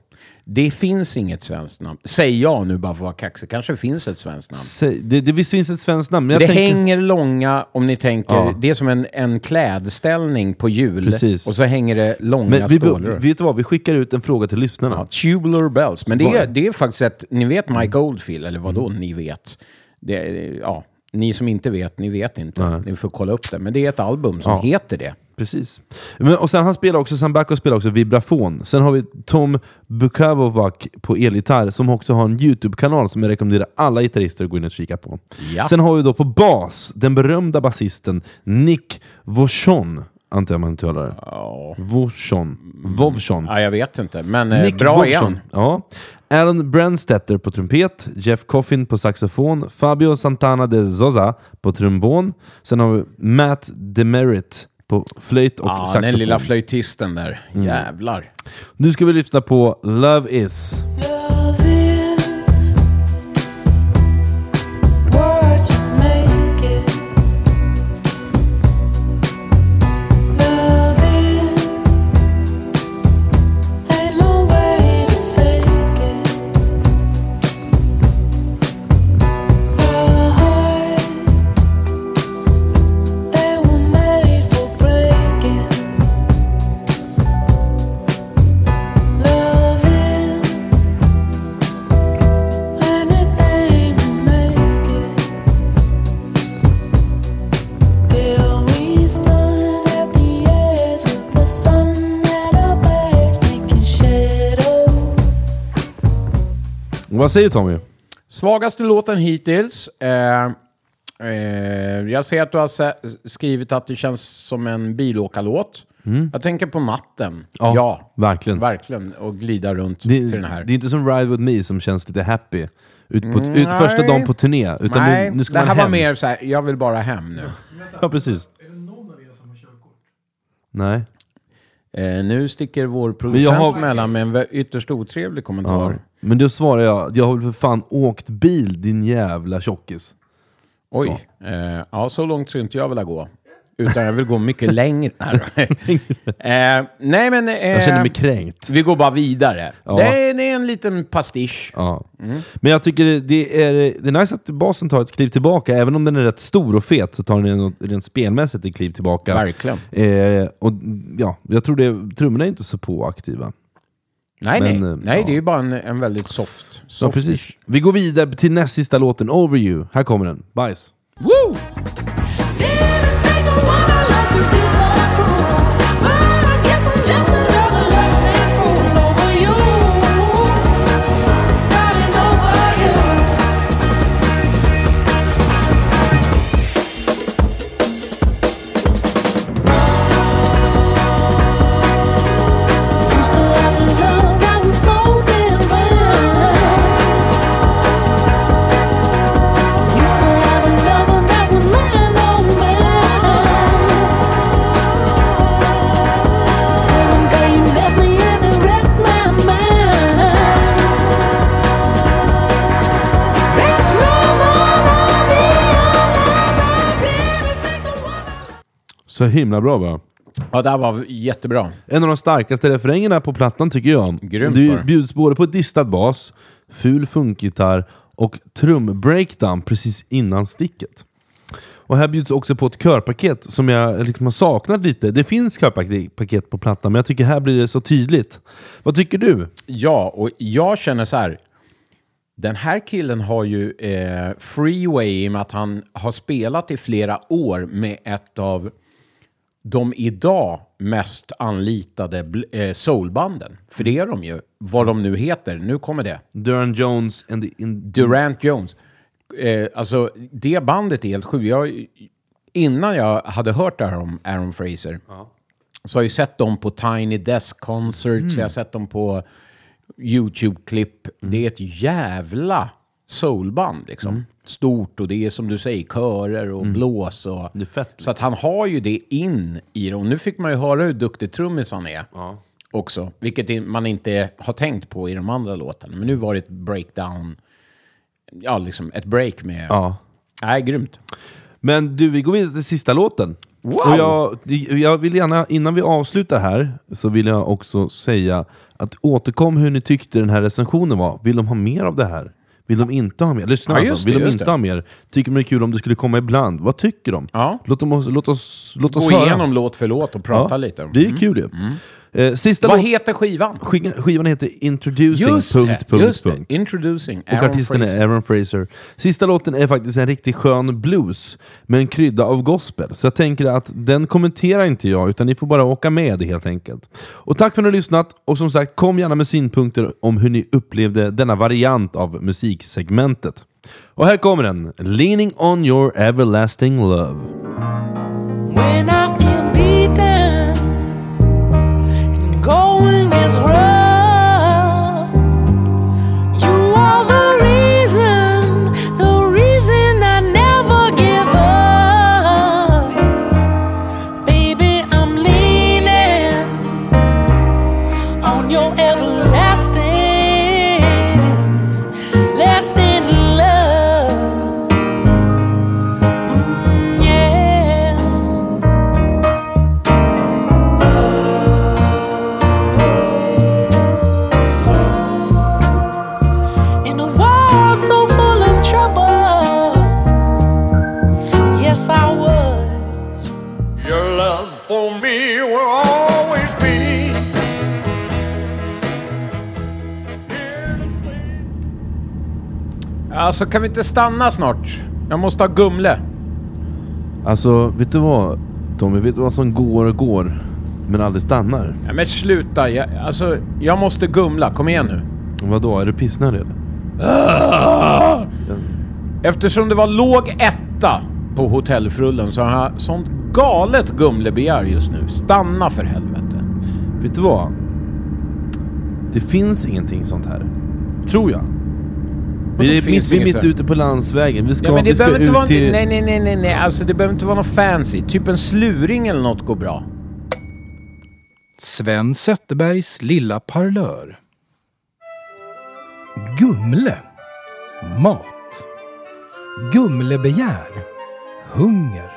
S2: Det finns inget svenskt namn. Säger jag nu bara för att vara kaxig. kanske finns ett svenskt namn.
S1: Säg- Det, det visst finns ett svenskt namn,
S2: det
S1: tänker...
S2: hänger långa, om ni tänker,
S1: Ja.
S2: det är som en, en klädställning på hjul.
S1: Precis.
S2: Och så hänger det långa
S1: vi,
S2: stålrör.
S1: vet du vad, vi skickar ut en fråga till lyssnarna.
S2: Ja, tubular bells. Men det är,
S1: det?
S2: är faktiskt ett... Ni vet Mike Oldfield, eller vad då ni vet? Det, ja, ni som inte vet, ni vet inte. Ni får kolla upp det. Men det är ett album som
S1: Ja.
S2: heter det.
S1: Precis. Men, och sen han spelar också, Sam Bacco spelar också vibrafon. Sen har vi Tom Bukavovac på elgitarr som också har en YouTube-kanal som jag rekommenderar alla gitarrister att gå in och kika på.
S2: Ja.
S1: Sen har vi då på bas den berömda basisten Nick Vauchon. Antar jag man uttalar det.
S2: Ja.
S1: Vauchon. Vauchon.
S2: ja, jag vet inte. Men eh,
S1: Nick
S2: bra igen.
S1: Ja. Alan Brandstetter på trumpet, Jeff Coffin på saxofon, Fabio Santana de Zoza på trombon. Sen har vi Matt Demerit på flöjt och
S2: Ja,
S1: saxofon.
S2: den lilla flöjtisten där.
S1: Mm.
S2: Jävlar.
S1: Nu ska vi lyssna på Love Is. Vad säger Tommy?
S2: Svagaste låten hittills. Eh, eh, jag ser att du har skrivit att det känns som en bilåkarlåt. Jag tänker på natten.
S1: Mm. Ja,
S2: ja
S1: verkligen.
S2: Verkligen. Och glida runt
S1: Det,
S2: till den här.
S1: det är inte som Ride With Me som känns lite happy. Ut, på,
S2: Mm,
S1: ut första dagen på turné. Utan
S2: Nej,
S1: nu, nu ska
S2: det
S1: man
S2: här
S1: hem.
S2: var mer så här, jag vill bara hem nu. <laughs>
S1: Ja, precis. Nej.
S2: Eh, nu sticker vår
S1: jag
S2: producent
S1: har-
S2: mellan med en ytterst otrevlig kommentar.
S1: Ja. Men då svarar jag, jag har väl för fan åkt bil din jävla tjockis.
S2: Oj, eh, ja så långt skulle inte jag vilja gå. Utan jag vill gå mycket <laughs> längre. <laughs> eh, nej men... Eh,
S1: Jag känner mig kränkt.
S2: Vi går bara vidare.
S1: Ja.
S2: Det, är, det är en liten pastisch.
S1: Ja. Men jag tycker det- det är, det är nice att basen tar ett kliv tillbaka, även om den är rätt stor och fet så tar den rent spelmässigt ett kliv tillbaka.
S2: Verkligen.
S1: Eh, och ja, jag tror det, trummorna är inte så påaktiva.
S2: Nej,
S1: Men,
S2: nej.
S1: eh,
S2: nej
S1: ja.
S2: det är ju bara en, en väldigt soft.
S1: Ja,
S2: soft
S1: precis. Vi går vidare till näst sista låten, Over You. Här kommer den. Bajs.
S2: Woo!
S1: Så himla bra va?
S2: Ja, det här var jättebra.
S1: En av de starkaste refrängerna på plattan tycker jag.
S2: Grymt
S1: det
S2: var det.
S1: bjuds både på distad bas, ful funkgitarr och trumbreakdown precis innan sticket. Och här bjuds också på ett körpaket som jag liksom har saknat lite. Det finns körpaket på plattan, men jag tycker här blir det så tydligt. Vad tycker du?
S2: Ja, och jag känner så här. Den här killen har ju eh, freeway i och med att han har spelat i flera år med ett av de idag mest anlitade eh, soulbanden. För det är de ju. Vad de nu heter. Nu kommer det.
S1: Duran Jones and the... In,
S2: Durant Jones. Eh, alltså, det bandet är helt sjukt. Jag, innan jag hade hört det här om Aaron Fraser så har jag sett dem på Tiny Desk Concerts, jag har sett dem på YouTube-klipp. Det är ett jävla soulband liksom. Stort och det är som du säger körer och blås. Och. Så att han har ju det in i det. Och nu fick man ju höra hur duktig trummis han är. Också. Vilket man inte har tänkt på i de andra låtarna. Men nu var det ett breakdown. Ja, liksom ett break med...
S1: Ja.
S2: Nej, grymt.
S1: Men du, vi går vidare till sista låten.
S2: Wow!
S1: Och jag, jag vill gärna, innan vi avslutar här, så vill jag också säga att återkom hur ni tyckte den här recensionen var. Vill de ha mer av det här? Vill de inte ha mer? Lyssna
S2: Ja,
S1: alltså, vill
S2: det,
S1: de inte
S2: det.
S1: ha mer? Tycker de det är kul om det skulle komma ibland? Vad tycker de?
S2: Ja.
S1: Låt, dem, låt oss, låt oss
S2: Gå
S1: höra.
S2: igenom låt för låt och prata
S1: Ja,
S2: lite.
S1: Det är ju kul ju. Eh, sista
S2: Vad
S1: låt,
S2: heter skivan?
S1: skivan, skivan heter Introducing...
S2: Just
S1: punkt,
S2: det,
S1: punkt,
S2: just det.
S1: punkt.
S2: Introducing
S1: Och
S2: Aaron
S1: artisten
S2: Fraser.
S1: är Aaron Fraser. Sista låten är faktiskt en riktigt skön blues med en krydda av gospel. Så jag tänker att den kommenterar inte jag, utan ni får bara åka med helt enkelt. Och tack för att ni har lyssnat, och som sagt, kom gärna med synpunkter om hur ni upplevde denna variant av musiksegmentet. Och här kommer den, Leaning on your everlasting love.
S2: Alltså, kan vi inte stanna snart? Jag måste ha Gumle.
S1: Alltså, vet du vad Tommy? Vet du vad som går och går, men aldrig stannar?
S2: Ja, men sluta. Jag, alltså, jag måste Gumla. Kom igen nu.
S1: Vadå, är du pissnödig eller?
S2: Eftersom det var låg etta på hotellfrullen så har jag sånt galet Gumlebegär just nu. Stanna för helvete.
S1: Vet du vad? Det finns ingenting sånt här. Tror jag. Vi är,
S2: finns
S1: mitt, vi är mitt ute på landsvägen. Vi ska,
S2: Ja, men
S1: vi
S2: det
S1: ska
S2: behöver inte
S1: ut
S2: vara...
S1: till...
S2: Nej, nej, nej, nej, nej. Alltså det behöver inte vara något fancy. Typ en sluring eller något går bra.
S5: Sven Zetterbergs lilla parlör. Gumle. Mat. Gumlebegär. Hunger.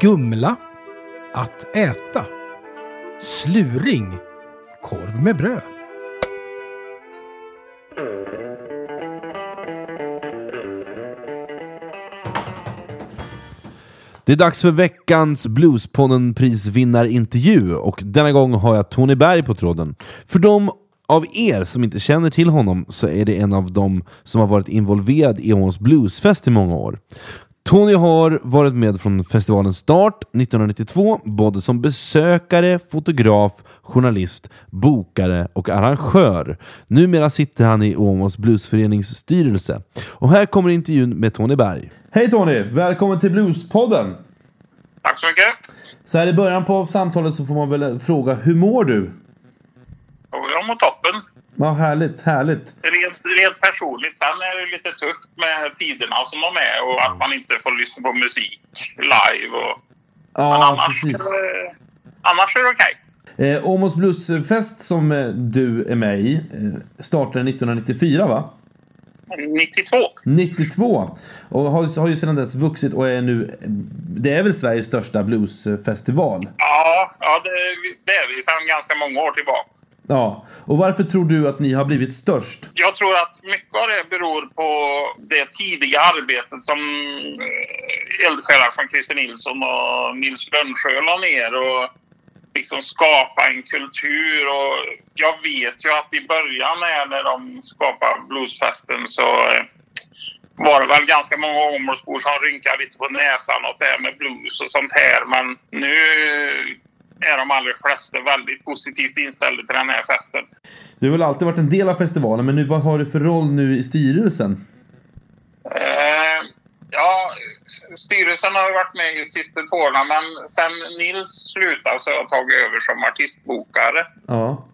S5: Gumla. Att äta. Sluring. Korv med bröd.
S1: Det är dags för veckans Bluespodden-prisvinnarintervju och denna gång har jag Tony Berg på tråden. För de av er som inte känner till honom så är det en av dem som har varit involverad i Åmåls Bluesfest i många år. Tony har varit med från festivalens start 1992, både som besökare, fotograf, journalist, bokare och arrangör. Numera sitter han i Åmåls Bluesförenings styrelse. Och här kommer intervjun med Tony Berg. Hej Tony! Välkommen till Bluespodden!
S6: Tack så mycket.
S1: Så här i början på samtalet så får man väl fråga, hur mår du?
S6: Och jag mår toppen.
S1: Ja, härligt, härligt.
S6: Rent, rent personligt. Sen är det lite tufft med tiderna som de är och att man inte får lyssna på musik live. Och, men
S1: Ja,
S6: annars,
S1: precis.
S6: eh, annars är det okej.
S1: Eh, Åmåls Bluesfest som eh, du är med i eh, startade 1994 va?
S6: 92.
S1: 92! Och har, har ju sedan dess vuxit och är nu... Det är väl Sveriges största bluesfestival?
S6: Ja, ja det, det är vi sedan ganska många år tillbaka.
S1: Ja. Och varför tror du att ni har blivit störst?
S6: Jag tror att mycket av det beror på det tidiga arbetet som eh, eldsjälar som Christer Nilsson och Nils Lönnsjö la ner och liksom skapa en kultur och jag vet ju att i början när, de skapade bluesfesten så eh, var det väl ganska många Åmålsbor som rynkade lite på näsan åt det här med blues och sånt här. Men nu är de allra flesta väldigt positivt inställda till den här festen.
S1: Du har väl alltid varit en del av festivalen, men nu, vad har du för roll nu i styrelsen?
S6: Eh, ja, styrelsen har varit med i sista två åren men sen Nils slutade så har jag tagit över som artistbokare.
S1: Ja.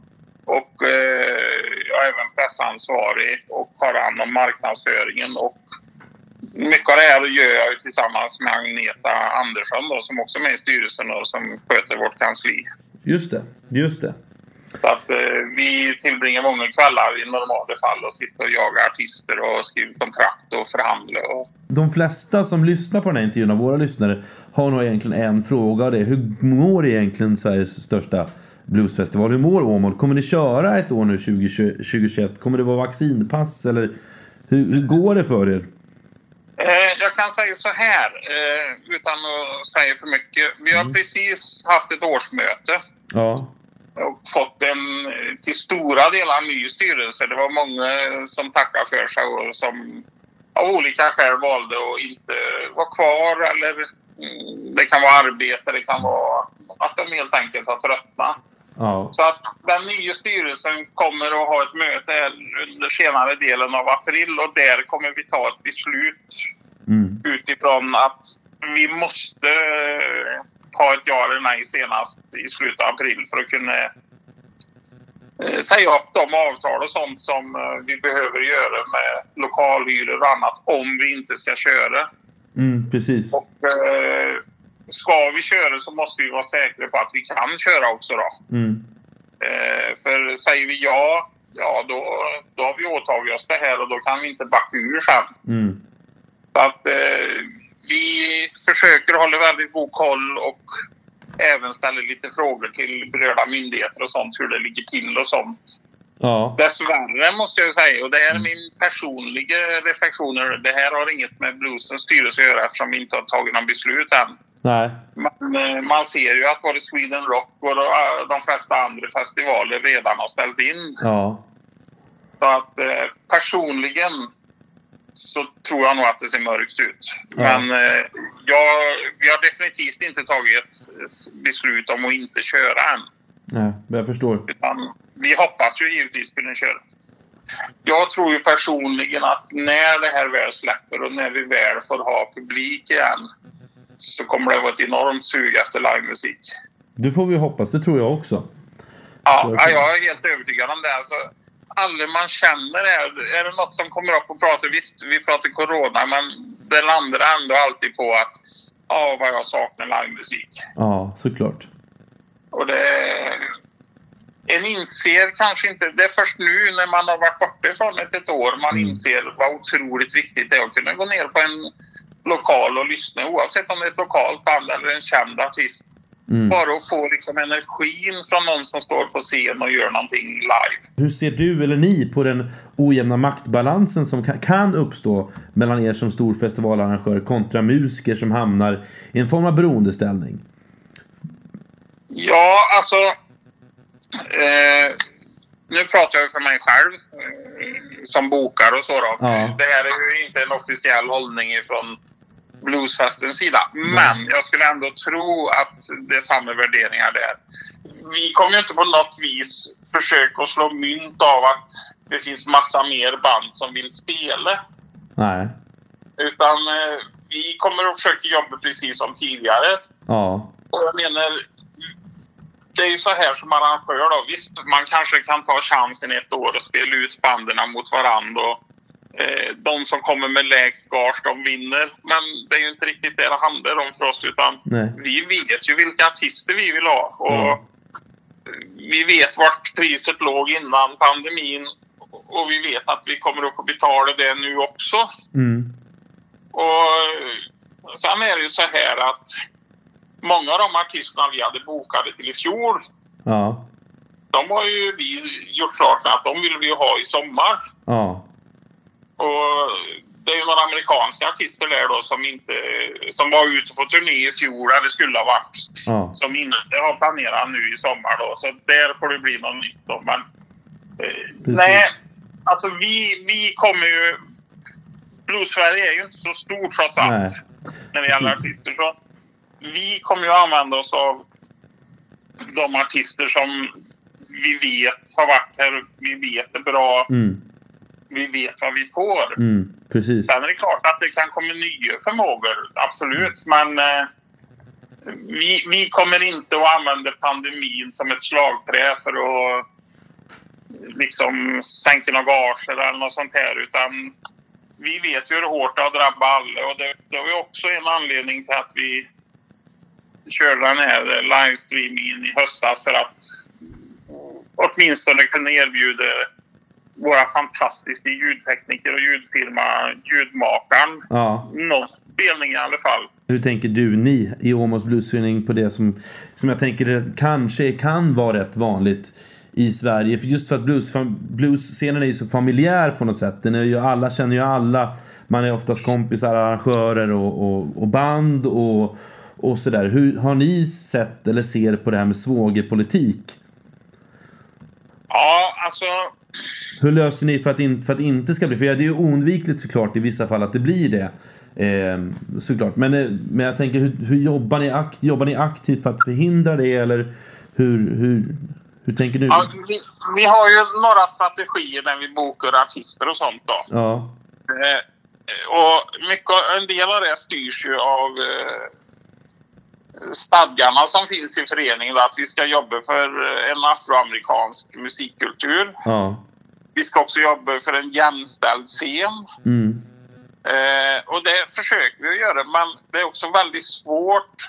S6: Och eh, jag är även pressansvarig och har hand om marknadsföringen. Och mycket av det här gör jag ju tillsammans med Agneta Andersson då, som också är med i styrelsen och som sköter vårt kansli.
S1: Just det, just det.
S6: Så att eh, vi tillbringar många kvällar i normala fall och sitter och jagar artister och skriver kontrakt och förhandlar. Och...
S1: De flesta som lyssnar på den här intervjun av våra lyssnare har nog egentligen en fråga och det är hur mår egentligen Sveriges största bluesfestival? Hur mår Åmål? Kommer ni köra ett år nu 2020 2021? Kommer det vara vaccinpass eller hur, hur går det för er?
S6: Eh, jag kan säga så här, eh, utan att säga för mycket. Vi har precis haft ett årsmöte
S1: Ja.
S6: och fått en till stora delar ny styrelse. Det var många som tackade för sig och som av olika skäl valde att inte vara kvar eller mm, det kan vara arbete, det kan vara att de helt enkelt har tröttnat.
S1: Ja.
S6: Så att den nya styrelsen kommer att ha ett möte under senare delen av april och där kommer vi ta ett beslut
S1: Mm.
S6: utifrån att vi måste eh, ha ett ja eller nej senast i slutet av april för att kunna eh, säga upp de avtal och sånt som eh, vi behöver göra med lokalhyror och annat om vi inte ska köra.
S1: Mm, precis.
S6: Och eh, ska vi köra så måste vi vara säkra på att vi kan köra också då.
S1: Mm.
S6: Eh, för säger vi ja, ja då, då har vi åtagit oss det här och då kan vi inte backa ur sen.
S1: Mm.
S6: Så att eh, vi försöker hålla väldigt god koll och även ställer lite frågor till berörda myndigheter och sånt, hur det ligger till och sånt.
S1: Ja.
S6: Dessvärre måste jag säga, och det här är min personliga reflektioner, det här har inget med Bluesens styrelse att göra eftersom vi inte har tagit någon beslut än.
S1: Nej.
S6: Men eh, man ser ju att både Sweden Rock och de- de flesta andra festivaler redan har ställt in.
S1: Ja.
S6: Så att eh, personligen så tror jag nog att det ser mörkt ut.
S1: Ja.
S6: Men eh, jag, vi har definitivt inte tagit ett eh, beslut om att inte köra än.
S1: Nej, men jag förstår.
S6: Utan vi hoppas ju givetvis kunna köra. Jag tror ju personligen att när det här väl släpper och när vi väl får ha publik igen så kommer det vara ett enormt sug efter livemusik.
S1: Det får vi hoppas, det tror jag också.
S6: Ja,
S1: Så-
S6: ja, jag är helt övertygad om det. Alltså, alla man känner är, är det något som kommer upp och pratar, visst vi pratar corona men det landar ändå alltid på att ja, vad jag saknar livemusik.
S1: Ja, såklart.
S6: Och det... En inser kanske inte... Det är först nu när man har varit borta ifrån ett, ett år man
S1: Mm.
S6: inser vad otroligt viktigt det är att kunna gå ner på en lokal och lyssna oavsett om det är ett lokalt band eller en känd artist.
S1: Mm.
S6: Bara att få liksom energin från någon som står på scen och gör någonting live.
S1: Hur ser du eller ni på den ojämna maktbalansen som ka- kan uppstå mellan er som stor festivalarrangör kontra musiker som hamnar i en form av beroendeställning?
S6: Ja, alltså... Eh, nu pratar jag för mig själv eh, som bokare och så. Då.
S1: Ja.
S6: Det här är ju inte en officiell hållning från Bluesfestens sida. Men jag skulle ändå tro att det är samma värderingar där. Vi kommer ju inte på något vis försöka slå mynt av att det finns massa mer band som vill spela.
S1: Nej.
S6: Utan eh, vi kommer att försöka jobba precis som tidigare.
S1: Ja.
S6: Och jag menar, det är ju så här som arrangör då. Visst, man kanske kan ta chansen ett år och spela ut banden mot varandra. Och, de som kommer med lägst gage, de vinner. Men det är ju inte riktigt det det handlar om för oss. Utan
S1: Nej.
S6: vi vet ju vilka artister vi vill ha. Och
S1: Ja.
S6: Vi vet vart priset låg innan pandemin. Och vi vet att vi kommer att få betala det nu också.
S1: Mm.
S6: Och sen är det ju så här att många av de artisterna vi hade bokade till i fjol,
S1: Ja.
S6: de har ju vi gjort klart att de vill vi ha i sommar.
S1: Ja.
S6: Och det är ju några amerikanska artister där då som inte som var ute på turné i fjol eller skulle ha varit.
S1: Ja.
S6: Som inte har planerat nu i sommar då. Så där får det bli något nytt då. Men eh, nej, alltså vi, vi kommer ju... Blues-Sverige är ju inte så stort trots allt.
S1: Nej.
S6: När det gäller
S1: Precis.
S6: artister. Så vi kommer ju använda oss av de artister som vi vet har varit här. Vi vet är bra.
S1: Mm.
S6: Vi vet vad vi får.
S1: Mm. Precis.
S6: Sen är det klart att det kan komma nya förmågor, absolut. Men eh, vi, vi kommer inte att använda pandemin som ett slagträ för att liksom sänka några gager eller något sånt här. Utan vi vet ju hur hårt det har drabbat alla och det, det var ju också en anledning till att vi körde den här livestreamingen i höstas för att åtminstone kunna erbjuda våra fantastiska ljudtekniker och ljudfirma Ljudmakaren
S1: Ja.
S6: någon spelning i alla fall.
S1: Hur tänker du, ni i Åmåls bluesförening på det som, som jag tänker kanske kan vara rätt vanligt i Sverige? För just för att blues, bluesscenen är ju så familjär på något sätt. Den är ju, alla känner ju alla. Man är oftast kompisar, arrangörer och, och, och band och, och sådär. Hur har ni sett eller ser på det här med svågerpolitik?
S6: Ja, alltså
S1: Hur löser ni för att, in, för att inte ska bli... För det är ju oundvikligt såklart i vissa fall att det blir det. Eh, såklart. Men, eh, men jag tänker, hur, hur jobbar, ni akt, jobbar ni aktivt för att förhindra det? Eller hur, hur, hur tänker du?
S6: ja, vi, vi har ju några strategier när vi bokar artister och sånt då.
S1: Ja.
S6: Eh, och mycket, en del av det styrs ju av eh, stadgarna som finns i föreningen. Att vi ska jobba för eh, en afroamerikansk musikkultur.
S1: Ja.
S6: Vi ska också jobba för en jämställd scen.
S1: Mm.
S6: Eh, och det försöker vi göra, men det är också väldigt svårt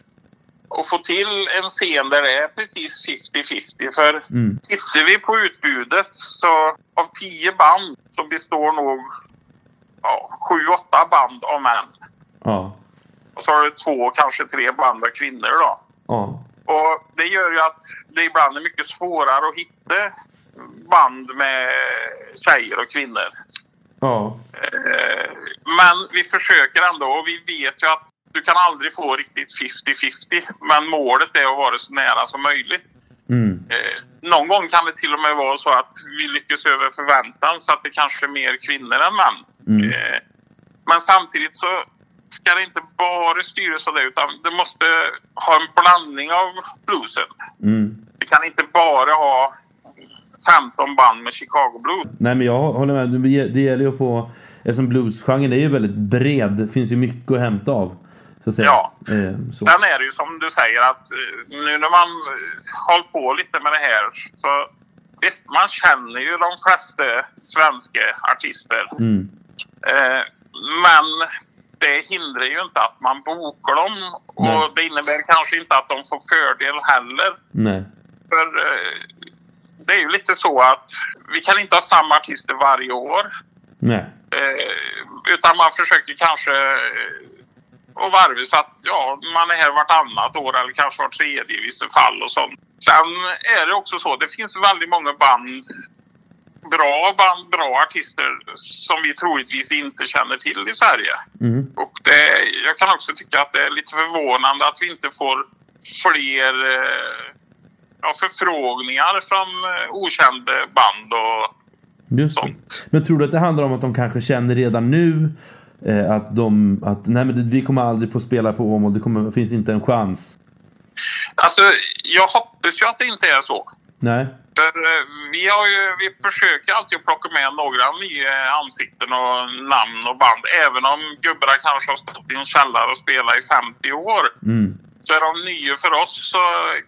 S6: att få till en scen där det är precis 50-50. För
S1: Mm.
S6: tittar vi på utbudet så av tio band så består nog ja, sju, åtta band av män.
S1: Ja.
S6: Och så har du två, kanske tre band av kvinnor då.
S1: Ja.
S6: Och det gör ju att det ibland är mycket svårare att hitta band med tjejer och kvinnor.
S1: Ja.
S6: Eh, Men vi försöker ändå och vi vet ju att du kan aldrig få riktigt 50-50. Men målet är att vara så nära som möjligt.
S1: Mm.
S6: Eh, Någon gång kan det till och med vara så att vi lyckas över förväntan så att det kanske är mer kvinnor än män.
S1: Mm.
S6: Eh, Men samtidigt så ska det inte bara styras av det utan det måste ha en blandning av bluesen.
S1: Mm.
S6: Vi kan inte bara ha 15 band med Chicago Blues.
S1: Nej men jag håller med. Det- gäller ju att få... Eftersom bluesgenren är ju väldigt bred. Det finns ju mycket att hämta av. Så att säga.
S6: Ja.
S1: Eh, så.
S6: Sen är det ju som du säger att eh, nu när man eh, håller på lite med det här så visst, man känner ju de flesta svenska artister.
S1: Mm.
S6: Eh, men det hindrar ju inte att man bokar dem och
S1: Nej.
S6: det innebär kanske inte att de får fördel heller.
S1: Nej.
S6: För eh, det är ju lite så att vi kan inte ha samma artister varje år.
S1: Nej.
S6: Eh, utan man försöker kanske eh, och varva så att ja, man är här vartannat år eller kanske var tredje i vissa fall och sånt. Sen är det också så, det finns väldigt många band, bra band, bra artister som vi troligtvis inte känner till i Sverige.
S1: Mm.
S6: Och det, jag kan också tycka att det är lite förvånande att vi inte får fler eh, ja, förfrågningar från eh, okända band och
S1: Just
S6: sånt.
S1: Men tror du att det handlar om att de kanske känner redan nu eh, att de... Att, nej men vi kommer aldrig få spela på Åmål. Det kommer, finns inte en chans.
S6: Alltså, jag hoppas ju att det inte är så.
S1: Nej.
S6: För eh, vi, har ju, vi försöker alltid plocka med några nya ansikten och namn och band. Även om gubbarna kanske har stått i en källare och spelat i 50 år.
S1: Mm.
S6: Så är de nya för oss så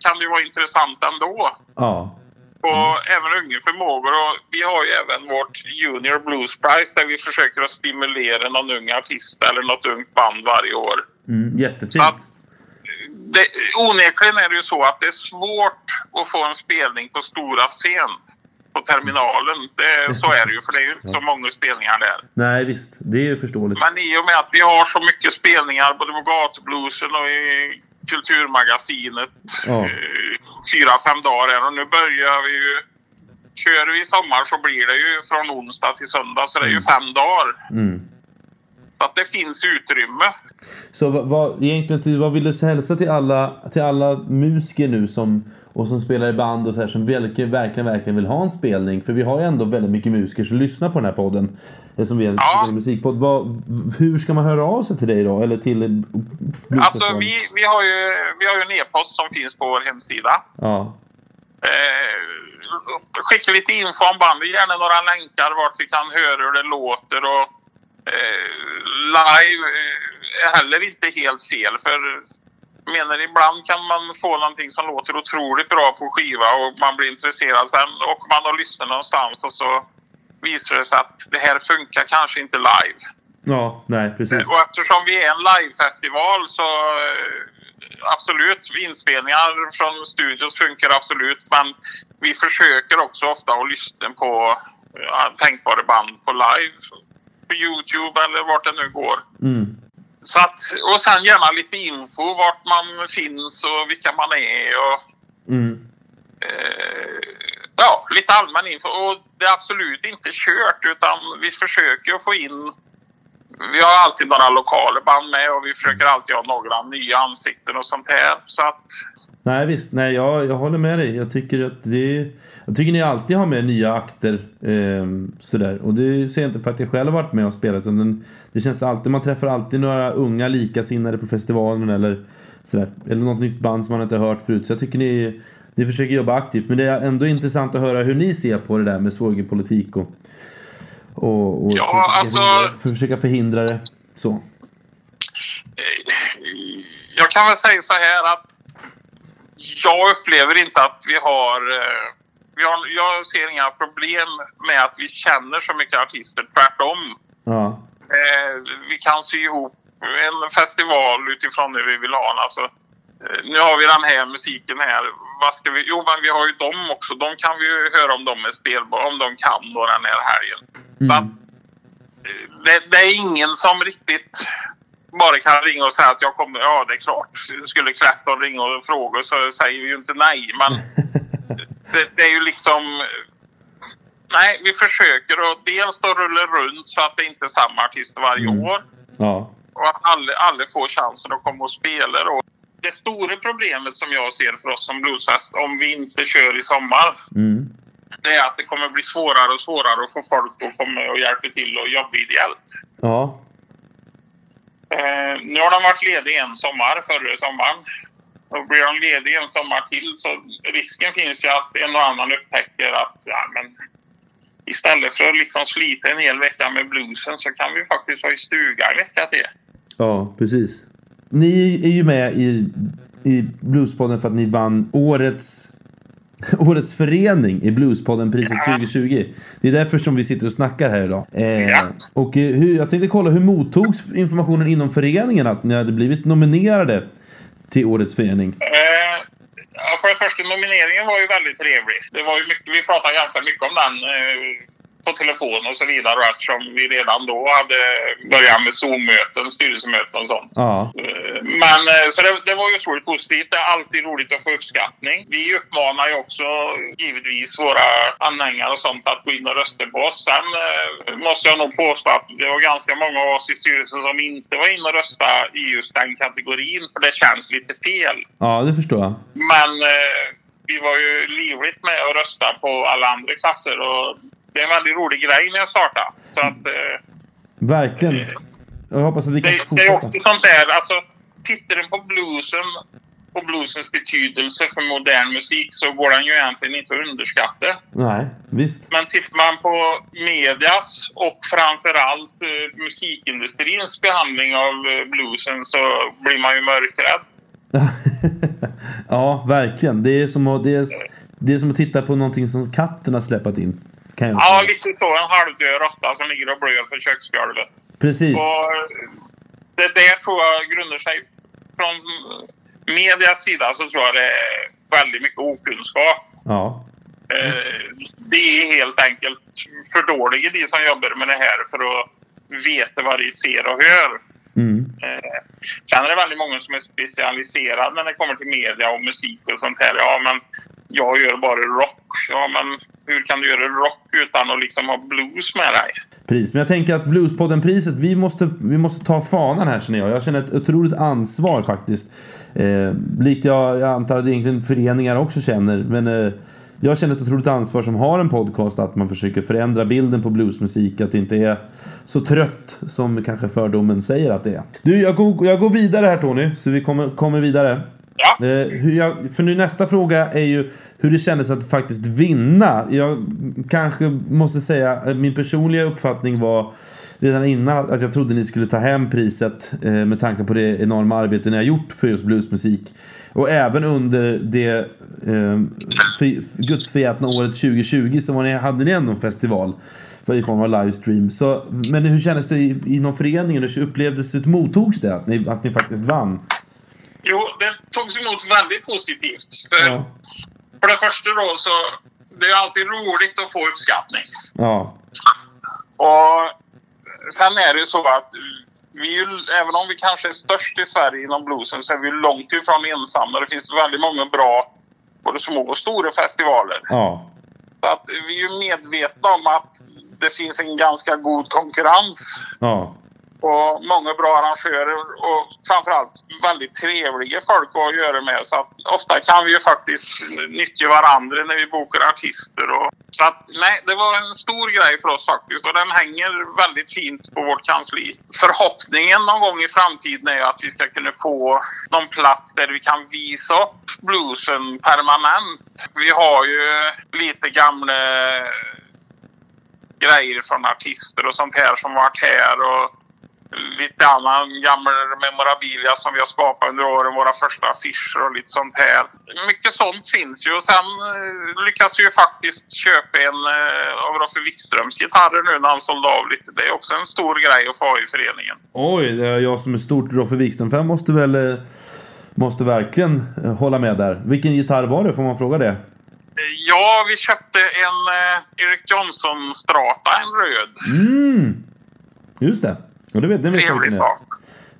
S6: kan det ju vara intressant ändå.
S1: Ja.
S6: Och även unga förmågor. Och vi har ju även vårt Junior Blues Prize där vi försöker att stimulera någon ung artist eller något ungt band varje år.
S1: Mm. Jättefint.
S6: Det, onekligen är det ju så att det är svårt att få en spelning på stora scen på terminalen. Det, så är det ju, för det är ju inte så många spelningar där.
S1: Nej visst. Det är ju förståeligt.
S6: Men i och med att vi har så mycket spelningar både på gatubluesen och i Kulturmagasinet
S1: Ja.
S6: eh, fyra, fem dagar här. Och nu börjar vi ju... Kör vi i sommar så blir det ju från onsdag till söndag, så det är ju fem dagar.
S1: Mm.
S6: Så att det finns utrymme.
S1: Så vad, vad, egentligen till, vad vill du hälsa till alla, till alla musiker nu som, och som spelar i band och så här som verkligen, verkligen, verkligen vill ha en spelning? För vi har ju ändå väldigt mycket musiker som lyssnar på den här podden. Eller som vi är en
S6: Ja.
S1: musikpodd. Vad, hur ska man höra av sig till dig då? Eller till
S6: Alltså vi, vi, har ju, vi har ju en e-post som finns på vår hemsida.
S1: Ja.
S6: Eh, skicka lite info om bandet, gärna några länkar vart vi kan höra hur det låter. Och, eh, live eh, heller inte helt fel. För menar, ibland kan man få någonting som låter otroligt bra på skiva och man blir intresserad. Sen åker man och lyssnar någonstans och så visar det sig att det här funkar kanske inte live.
S1: Ja, nej precis.
S6: Och eftersom vi är en livefestival så eh, absolut, inspelningar från studios funkar absolut. Men vi försöker också ofta att lyssna på ja, tänkbara band på live. På Youtube eller vart det nu går.
S1: Mm.
S6: Så att, och sen gärna lite info vart man finns och vilka man är. Och,
S1: Mm.
S6: eh, ja, lite allmän info. Och det är absolut inte kört utan vi försöker att få in vi har alltid några lokala band med och vi försöker alltid ha några nya ansikten och sånt här. Så att,
S1: Nej visst, nej jag, jag håller med dig. Jag tycker att det Jag tycker ni alltid har med nya akter Eh, sådär. Och det ser jag inte för att jag själv har varit med och spelat. Utan det känns alltid, man träffar alltid några unga likasinnade på festivalen eller sådär. Eller något nytt band som man inte har hört förut. Så jag tycker ni, ni försöker jobba aktivt. Men det är ändå intressant att höra hur ni ser på det där med svågerpolitik och, och, och
S6: Ja,
S1: för,
S6: alltså-
S1: förhindra, för försöka förhindra det. Så.
S6: eh, jag kan väl säga så här att jag upplever inte att vi har, eh, vi har... Jag ser inga problem med att vi känner så mycket artister. Tvärtom.
S1: Ja.
S6: Eh, vi kan sy ihop en festival utifrån det vi vill ha. Alltså, nu har vi den här musiken här. Vad ska vi? Jo, men vi har ju dem också. De kan vi ju höra om de är spelbara, om de kan då den här helgen. Så att, eh, det, det är ingen som riktigt bara kan ringa och säga att jag kommer. Ja, det är klart. Skulle Clapton ringa och fråga så säger vi ju inte nej. Men <laughs> det, det är ju liksom... Nej, vi försöker att dels då rulla runt så att det inte är samma artister varje år.
S1: Ja.
S6: Och att alla, alla får chansen att komma och spela. Då. Det stora problemet som jag ser för oss som bluesfest om vi inte kör i sommar.
S1: Mm.
S6: Det är att det kommer bli svårare och svårare att få folk att komma och hjälpa till och jobba ideellt.
S1: Ja.
S6: Eh, nu har de varit lediga en sommar, förra sommaren. Och blir de lediga en sommar till så risken finns ju att en och annan upptäcker att ja, men, istället för att liksom slita en hel vecka med bluesen så kan vi faktiskt vara i stugan en vecka till.
S1: Ja, precis. Ni är ju med i, i Bluespodden för att ni vann årets, <laughs> årets förening i Bluespodden-priset 2020. Det är därför som vi sitter och snackar här idag. Eh,
S6: Ja.
S1: Och eh, hur, jag tänkte kolla, hur mottogs informationen inom föreningen att ni hade blivit nominerade till årets förening?
S6: Eh, ja, för det första, nomineringen var ju väldigt trevlig. Det var ju mycket, vi pratade ganska mycket om den eh, på telefon och så vidare och eftersom vi redan då hade börjat med Zoom-möten, styrelsemöten och sånt.
S1: Ja.
S6: Eh, Men eh, så det, det var ju otroligt positivt. Det är alltid roligt att få uppskattning. Vi uppmanar ju också givetvis våra anhängare och sånt att gå in och rösta på oss. Sen eh, måste jag nog påstå att det var ganska många av oss i styrelsen som inte var inne och röstade i just den kategorin för det känns lite fel.
S1: ja, det förstår jag.
S6: Men vi var ju livligt med att rösta på alla andra klasser och det är en väldigt rolig grej när jag startade. Så att, eh,
S1: Verkligen. Jag hoppas att vi kan
S6: det, det är
S1: fortsätta.
S6: också sånt där, alltså tittar den på bluesen och bluesens betydelse för modern musik så går den ju egentligen inte att underskatta.
S1: Nej, visst.
S6: Men tittar man på medias och framförallt eh, musikindustrins behandling av eh, bluesen så blir man ju mörkrädd. <laughs>
S1: ja, verkligen. Det är, som att, det, är, det är som att titta på någonting som katten har släpat in. Kan jag
S6: Ja, lite så. En halvdöd råtta som ligger och blöder på köksgolvet.
S1: Precis.
S6: Och det där tror jag grundar sig från medias sida så tror jag det är väldigt mycket okunskap.
S1: Ja.
S6: Eh, Det är helt enkelt för dåliga de som jobbar med det här för att veta vad de ser och hör.
S1: Mm.
S6: Eh, Sen är det väldigt många som är specialiserade när det kommer till media och musik och sånt här. Ja, men jag gör bara rock. Ja, men hur kan du göra rock utan att liksom ha blues med dig?
S1: pris. Men jag tänker att Bluespodden-priset, vi måste, vi måste ta fanan här känner jag. Jag känner ett otroligt ansvar faktiskt. Eh, likt jag, jag antar att egentligen föreningar också känner. Men eh, jag känner ett otroligt ansvar som har en podcast att man försöker förändra bilden på bluesmusik. Att det inte är så trött som kanske fördomen säger att det är. Du, jag går, jag går vidare här Tony, så vi kommer, kommer vidare.
S6: Ja.
S1: Eh, jag, för nu nästa fråga är ju hur det kändes att faktiskt vinna. Jag kanske måste säga, eh, min personliga uppfattning var redan innan att jag trodde ni skulle ta hem priset eh, med tanke på det enorma arbete ni har gjort för just bluesmusik. Och även under det eh, för, gudsförgätna året 2020 så var ni, hade ni ändå en festival i form av livestream. Så, men hur kändes det i- inom föreningen? Hur upplevdes det, mottogs det att ni, att ni faktiskt vann?
S6: Jo, det togs emot väldigt positivt. För,
S1: Ja.
S6: för det första då så... Det är alltid roligt att få uppskattning.
S1: Ja.
S6: Och sen är det ju så att vi, ju- även om vi kanske är störst i Sverige inom bluesen så är vi långt ifrån ensamma. Det finns väldigt många bra både små och stora festivaler.
S1: Ja.
S6: Så att vi är ju medvetna om att det finns en ganska god konkurrens
S1: Ja
S6: och många bra arrangörer och framförallt väldigt trevliga folk att göra med. Så att ofta kan vi ju faktiskt nyttja varandra när vi bokar artister. Och, så att nej, det var en stor grej för oss faktiskt och den hänger väldigt fint på vårt kansli. Förhoppningen någon gång i framtiden är att vi ska kunna få någon plats där vi kan visa upp bluesen permanent. Vi har ju lite gamla grejer från artister och sånt här som varit här och lite annan gammal memorabilia som vi har skapat under åren. Våra första affischer och lite sånt här. Mycket sånt finns ju och sen eh, lyckas vi ju faktiskt köpa en eh, av Roffe Wikströms gitarrer nu när han sålde av lite. Det är också en stor grej att få ha i föreningen.
S1: Oj, det är jag som är stort Roffe Wikström-fan måste väl... eh, Måste verkligen hålla med där. Vilken gitarr var det? Får man fråga det?
S6: Ja, vi köpte en Eric Johnson Strata, en röd.
S1: Mm! Just det. Och det vet, den vet
S6: Trevlig sak.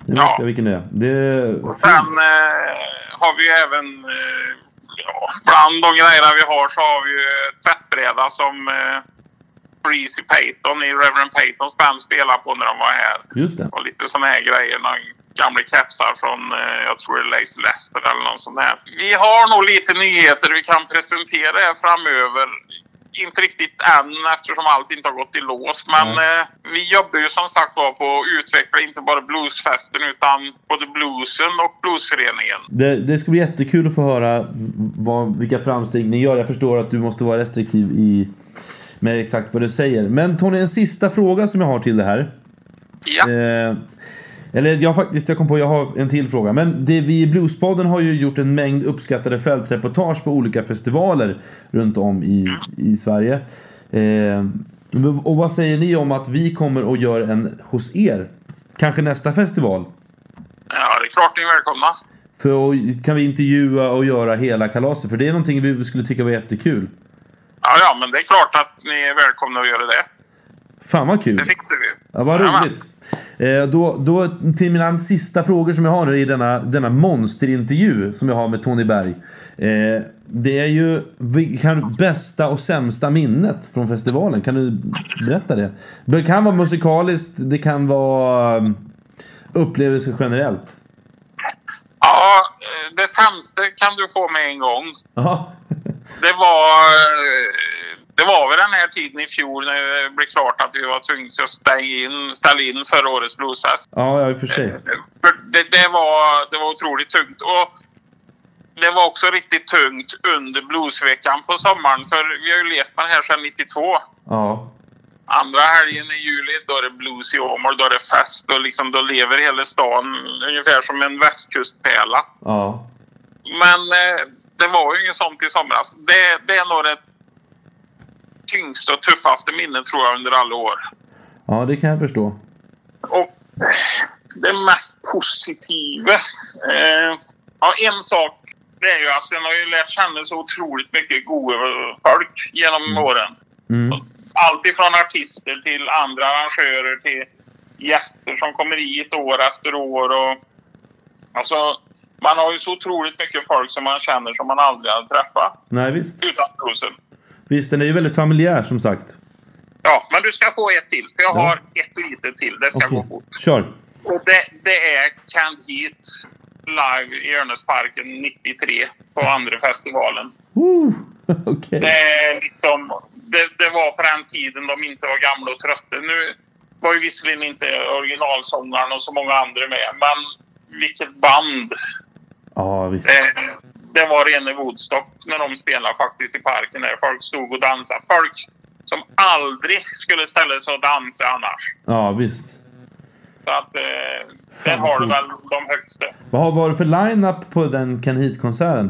S1: Den vet
S6: Ja.
S1: jag vilken det är. Det är
S6: Sen eh, har vi ju även, eh, ja, bland de grejerna vi har så har vi ju tvättbräda som eh, Breezy Payton i Reverend Paytons band spelade på när de var här.
S1: Just det.
S6: Och lite såna här grejer. Några gamla kepsar från, eh, jag tror det är Lace Lester eller någon sån där. Vi har nog lite nyheter vi kan presentera här framöver. Inte riktigt än eftersom allt inte har gått i lås. Men eh, vi jobbar ju som sagt var på att utveckla inte bara bluesfesten utan både bluesen och bluesföreningen.
S1: Det, det ska bli jättekul att få höra vad, vilka framsteg ni gör. Jag förstår att du måste vara restriktiv i, med exakt vad du säger. Men Tony, en sista fråga som jag har till det här.
S6: Ja,
S1: Eh, eller jag faktiskt, jag kom på, jag har en till fråga. Men det, vi i Bluespodden har ju gjort en mängd uppskattade fältreportage på olika festivaler runt om i, i Sverige. Eh, och vad säger ni om att vi kommer och gör en hos er? Kanske nästa festival?
S6: ja, det är klart ni är välkomna.
S1: För kan vi intervjua och göra hela kalaset? För det är någonting vi skulle tycka var jättekul.
S6: Ja, ja, men det är klart att ni är välkomna att göra det.
S1: Fan vad
S6: Det
S1: kul!
S6: fixar vi.
S1: Ja, vad roligt! Eh, då, då till mina sista frågor som jag har nu i denna, denna monsterintervju som jag har med Tony Berg. Eh, det är ju kan, bästa och sämsta minnet från festivalen. Kan du berätta det? Det kan vara musikaliskt, det kan vara um, upplevelse generellt.
S6: Ja, eh, det sämsta kan du få med en gång.
S1: Ja,
S6: Det var, eh, det var väl den här tiden i fjol när det blev klart att vi var tvungna att ställa in, ställa in förra årets bluesfest.
S1: ja, ja i och för sig.
S6: För det, det, var, det var otroligt tungt. Och det var också riktigt tungt under bluesveckan på sommaren. För vi har ju levt med det här sedan 92.
S1: Ja,
S6: Andra helgen i juli då är det blues i Åmål, då är det fest och liksom då lever hela stan ungefär som en västkustpärla.
S1: ja.
S6: Men eh, det var ju inget sånt i somras. Det, det är nog det tyngsta och tuffaste minnet tror jag under alla år.
S1: Ja, det kan jag förstå.
S6: Och det mest positiva. Eh, ja, en sak det är ju att den har ju lärt känna så otroligt mycket goda folk genom åren.
S1: Mm.
S6: Allt ifrån artister till andra arrangörer till gäster som kommer hit år efter år. Och, alltså, man har ju så otroligt mycket folk som man känner som man aldrig hade träffat
S1: Nej, visst.
S6: utan bluesen.
S1: Visst, den är ju väldigt familjär som sagt.
S6: Ja, men du ska få ett till. För jag
S1: Ja.
S6: har ett litet till. Det ska
S1: Okej,
S6: gå fort.
S1: kör.
S6: Och det, det är Canned Heat live i Örnäsparken 93 på andra festivalen. <laughs>
S1: Okej.
S6: Det, liksom, det, det var på den tiden de inte var gamla och trötta. Nu var ju visserligen inte originalsångaren och så många andra med, men vilket band.
S1: Ja, visst.
S6: Det, det var rena Woodstock när de spelade faktiskt i parken där folk stod och dansade. Folk som aldrig skulle ställa sig och dansa annars.
S1: Ja, visst.
S6: Så att eh, där har du väl de högsta.
S1: Vad var det för line-up på den Can Heat-konserten?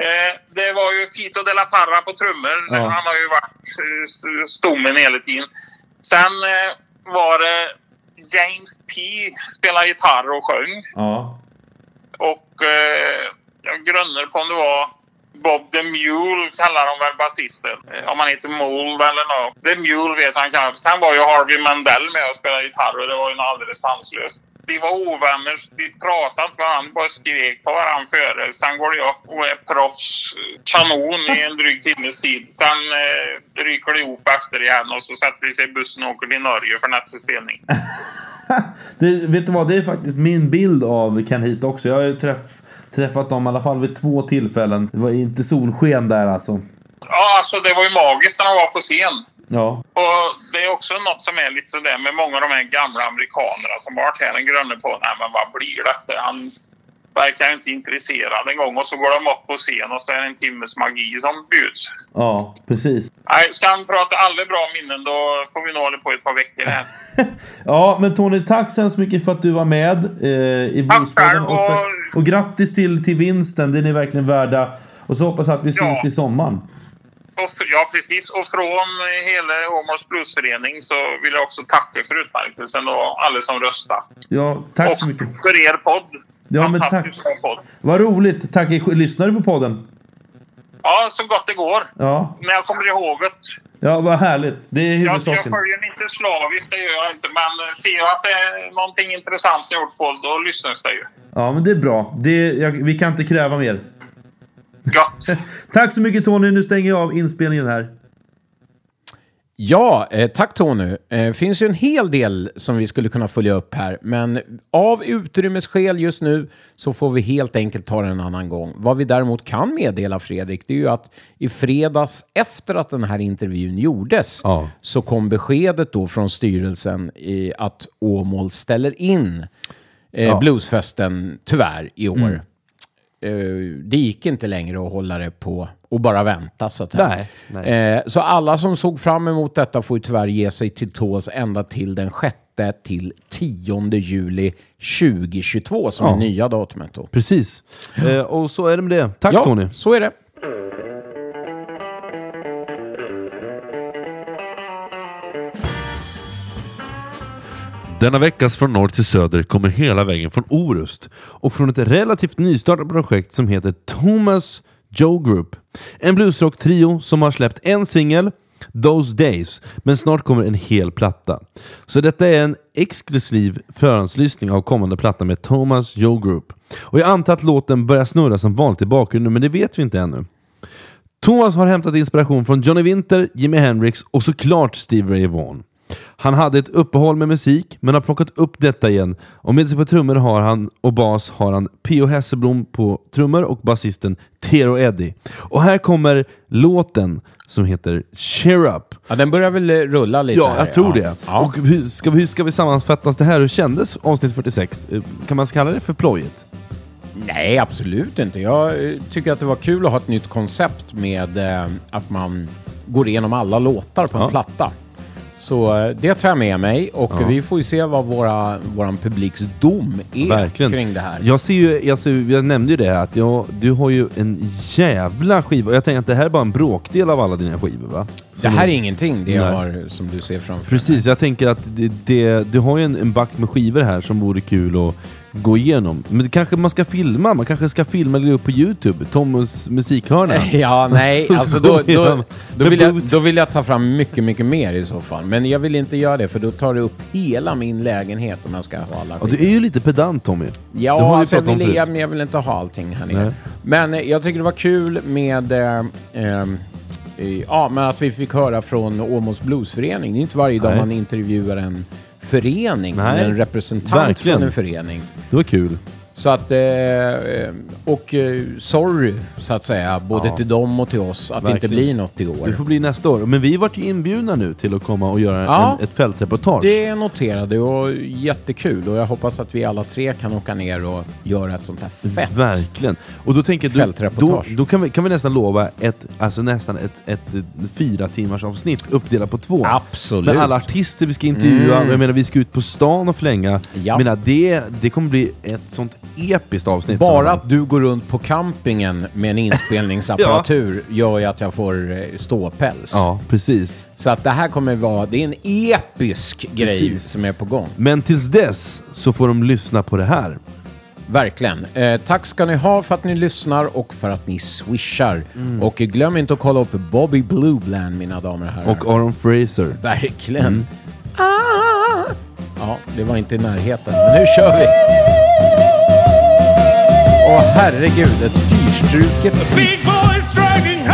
S6: Eh, det var ju Fito de la Parra på trummor.
S1: Ja.
S6: Han har ju varit eh, st- stommen hela tiden. Sen eh, var det James P. spelade gitarr och sjöng.
S1: Ja.
S6: Och eh, jag grunnar på om det var Bob the Mule kallar de väl basisten. Eh, om han heter Mole eller något. The Mule vet han kanske. Sen var ju Harvey Mandel med och spelade gitarr och det var ju något alldeles sanslöst. De var ovänner, de pratade inte med varandra, bara skrek på varandra före. Sen går det upp och är proffs, eh, kanon i en dryg timmes tid. Sen eh, ryker de ihop efter igen och så sätter de sig i bussen och åker till Norge för nästa spelning. <laughs>
S1: Det, vet du vad, det är faktiskt min bild av Ken Heat också. Jag har ju träffat dem i alla fall vid två tillfällen. Det var inte solsken där alltså.
S6: Ja, alltså det var ju magiskt när de var på scen.
S1: Ja.
S6: Och det är också något som är lite sådär med många av de här gamla amerikanerna som varit här en grunne på, nej men vad blir detta? Han verkar inte intresserad en gång och så går de upp på scen och så är det en timmes magi som bjuds.
S1: Ja, precis.
S6: Nej, ska han prata alla bra minnen då får vi nog hålla på ett par veckor här. <laughs>
S1: Ja, men Tony, tack så hemskt mycket för att du var med eh, i
S6: själv,
S1: Och,
S6: och-
S1: och grattis till, till vinsten, den är verkligen värda. Och så hoppas jag att vi syns
S6: Ja.
S1: i sommaren.
S6: Och, ja, precis. Och från hela Åmåls Bluesförening så vill jag också tacka för utmärkelsen och alla som röstar.
S1: Ja, tack
S6: och
S1: så mycket.
S6: för er podd.
S1: Ja, men tack.
S6: podd.
S1: Vad roligt. Tack. Lyssnar du på podden?
S6: Ja, så gott det går.
S1: Ja.
S6: När jag kommer ihåg det.
S1: Ja, vad härligt. Det är
S6: Jag, jag
S1: huvudsaken.
S6: följer den inte slaviskt, det gör jag inte. Men ser jag att det är någonting intressant gjort på, då lyssnas det ju.
S1: Ja, men det är bra. Det, jag, vi kan inte kräva mer.
S6: Gott! <laughs>
S1: Tack så mycket Tony. Nu stänger jag av inspelningen här.
S2: Ja, eh, tack Tony. Eh, finns ju en hel del som vi skulle kunna följa upp här, men av utrymmesskäl just nu så får vi helt enkelt ta det en annan gång. Vad vi däremot kan meddela Fredrik, det är ju att i fredags efter att den här intervjun gjordes
S1: Ja.
S2: så kom beskedet då från styrelsen i att Åmål ställer in eh, bluesfesten tyvärr i år. Eh, det gick inte längre att hålla det på och bara vänta så att säga.
S1: Nej, nej.
S2: Eh, så alla som såg fram emot detta får ju tyvärr ge sig till tåls ända till den 6 till 10 juli 2022 som
S1: Ja.
S2: är nya datumet då.
S1: Precis. Eh, och så är det med det. Tack
S2: ja,
S1: Tony.
S2: så är det.
S1: Denna veckas Från norr till söder kommer hela vägen från Orust och från ett relativt nystartat projekt som heter Thomas Joe Group. En bluesrock-trio som har släppt en singel, Those Days, men snart kommer en hel platta. Så detta är en exklusiv förhandslyssning av kommande platta med Thomas Joe Group. Och jag antar att låten börjar snurra som vanligt i bakgrunden, men det vet vi inte ännu. Thomas har hämtat inspiration från Johnny Winter, Jimi Hendrix och såklart Steve Ray Vaughan. Han hade ett uppehåll med musik, men har plockat upp detta igen och med sig på trummor har han och bas har han P.O. Hesselblom på trummor och basisten Tero Eddie. Och här kommer låten som heter Cheer Up.
S2: Ja, den börjar väl eh, rulla lite
S1: Ja,
S2: här.
S1: jag tror
S2: ja.
S1: det.
S2: Ja.
S1: Och hur ska, vi, hur ska vi sammanfatta det här? Hur kändes avsnitt 46? Eh, Kan man kalla det för plojigt?
S2: Nej, absolut inte. Jag eh, tycker att det var kul att ha ett nytt koncept med eh, att man går igenom alla låtar på en
S1: Ja.
S2: platta. Så eh, det tar jag med mig och vi får ju se vad våra, våran publiks dom är
S1: Verkligen.
S2: kring det här.
S1: Jag, ser ju, jag, ser, jag nämnde ju det här att jag, du har ju en jävla skiva. Jag tänker att det här är bara en bråkdel av alla dina skivor va? Så
S2: det här är ingenting det jag har som du ser framför.
S1: Precis, jag tänker att det, det, du har ju en, en back med skivor här som vore kul att gå igenom. Men kanske man ska filma, man kanske ska filma det upp på Youtube, Tommos musikhörna. <laughs>
S2: Ja, nej, <laughs>
S1: Så
S2: alltså då, då, då, vill jag, då vill jag ta fram mycket, mycket mer i så fall. Men jag vill inte göra det för då tar det upp hela min lägenhet om jag ska ha alla
S1: Och
S2: skivor.
S1: du är ju lite pedant Tommy.
S2: Ja, alltså jag, vill, jag, men jag vill inte ha allting här nere.
S1: Nej.
S2: Men eh, jag tycker det var kul med... Eh, eh, eh, ja, men att vi fick höra från Åmåls Bluesförening. Det är inte varje dag
S1: Nej.
S2: man intervjuar en förening,
S1: Nej,
S2: en representant
S1: verkligen.
S2: från en förening.
S1: Det var kul.
S2: Så att, eh, eh, och eh, sorry så att säga, både
S1: Ja.
S2: till dem och till oss, att det inte
S1: Verkligen.
S2: blir något i
S1: Det
S2: år.
S1: får bli nästa år. Men vi vart ju inbjudna nu till att komma och göra
S2: Ja.
S1: en, ett fältreportage.
S2: Det noterade och jättekul och jag hoppas att vi alla tre kan åka ner och göra ett sånt här fett.
S1: Verkligen. Och då tänker jag, då,
S2: Fältreportage.
S1: då kan, vi, kan vi nästan lova ett, alltså nästan ett, ett, ett fyra timmars avsnitt uppdelat på två.
S2: Absolut.
S1: Med alla artister vi ska intervjua,
S2: Mm.
S1: jag menar vi ska ut på stan och flänga.
S2: Ja.
S1: Jag menar, det, det kommer bli ett sånt episkt avsnitt.
S2: Bara att du går runt på campingen med en inspelningsapparatur <laughs> gör ju att jag får eh, ståpäls.
S1: Ja, precis.
S2: Så att det här kommer vara, det är en episk grej
S1: Precis.
S2: som är på gång.
S1: Men tills dess så får de lyssna på det här.
S2: Verkligen. Eh, tack ska ni ha för att ni lyssnar och för att ni swishar. Och eh, glöm inte att kolla upp Bobby Bluebland, mina damer och herrar.
S1: Och Aron Fraser.
S2: Verkligen. Ah! Ja, det var inte i närheten, men nu kör vi! Åh herregud, ett fyrstruket
S3: striking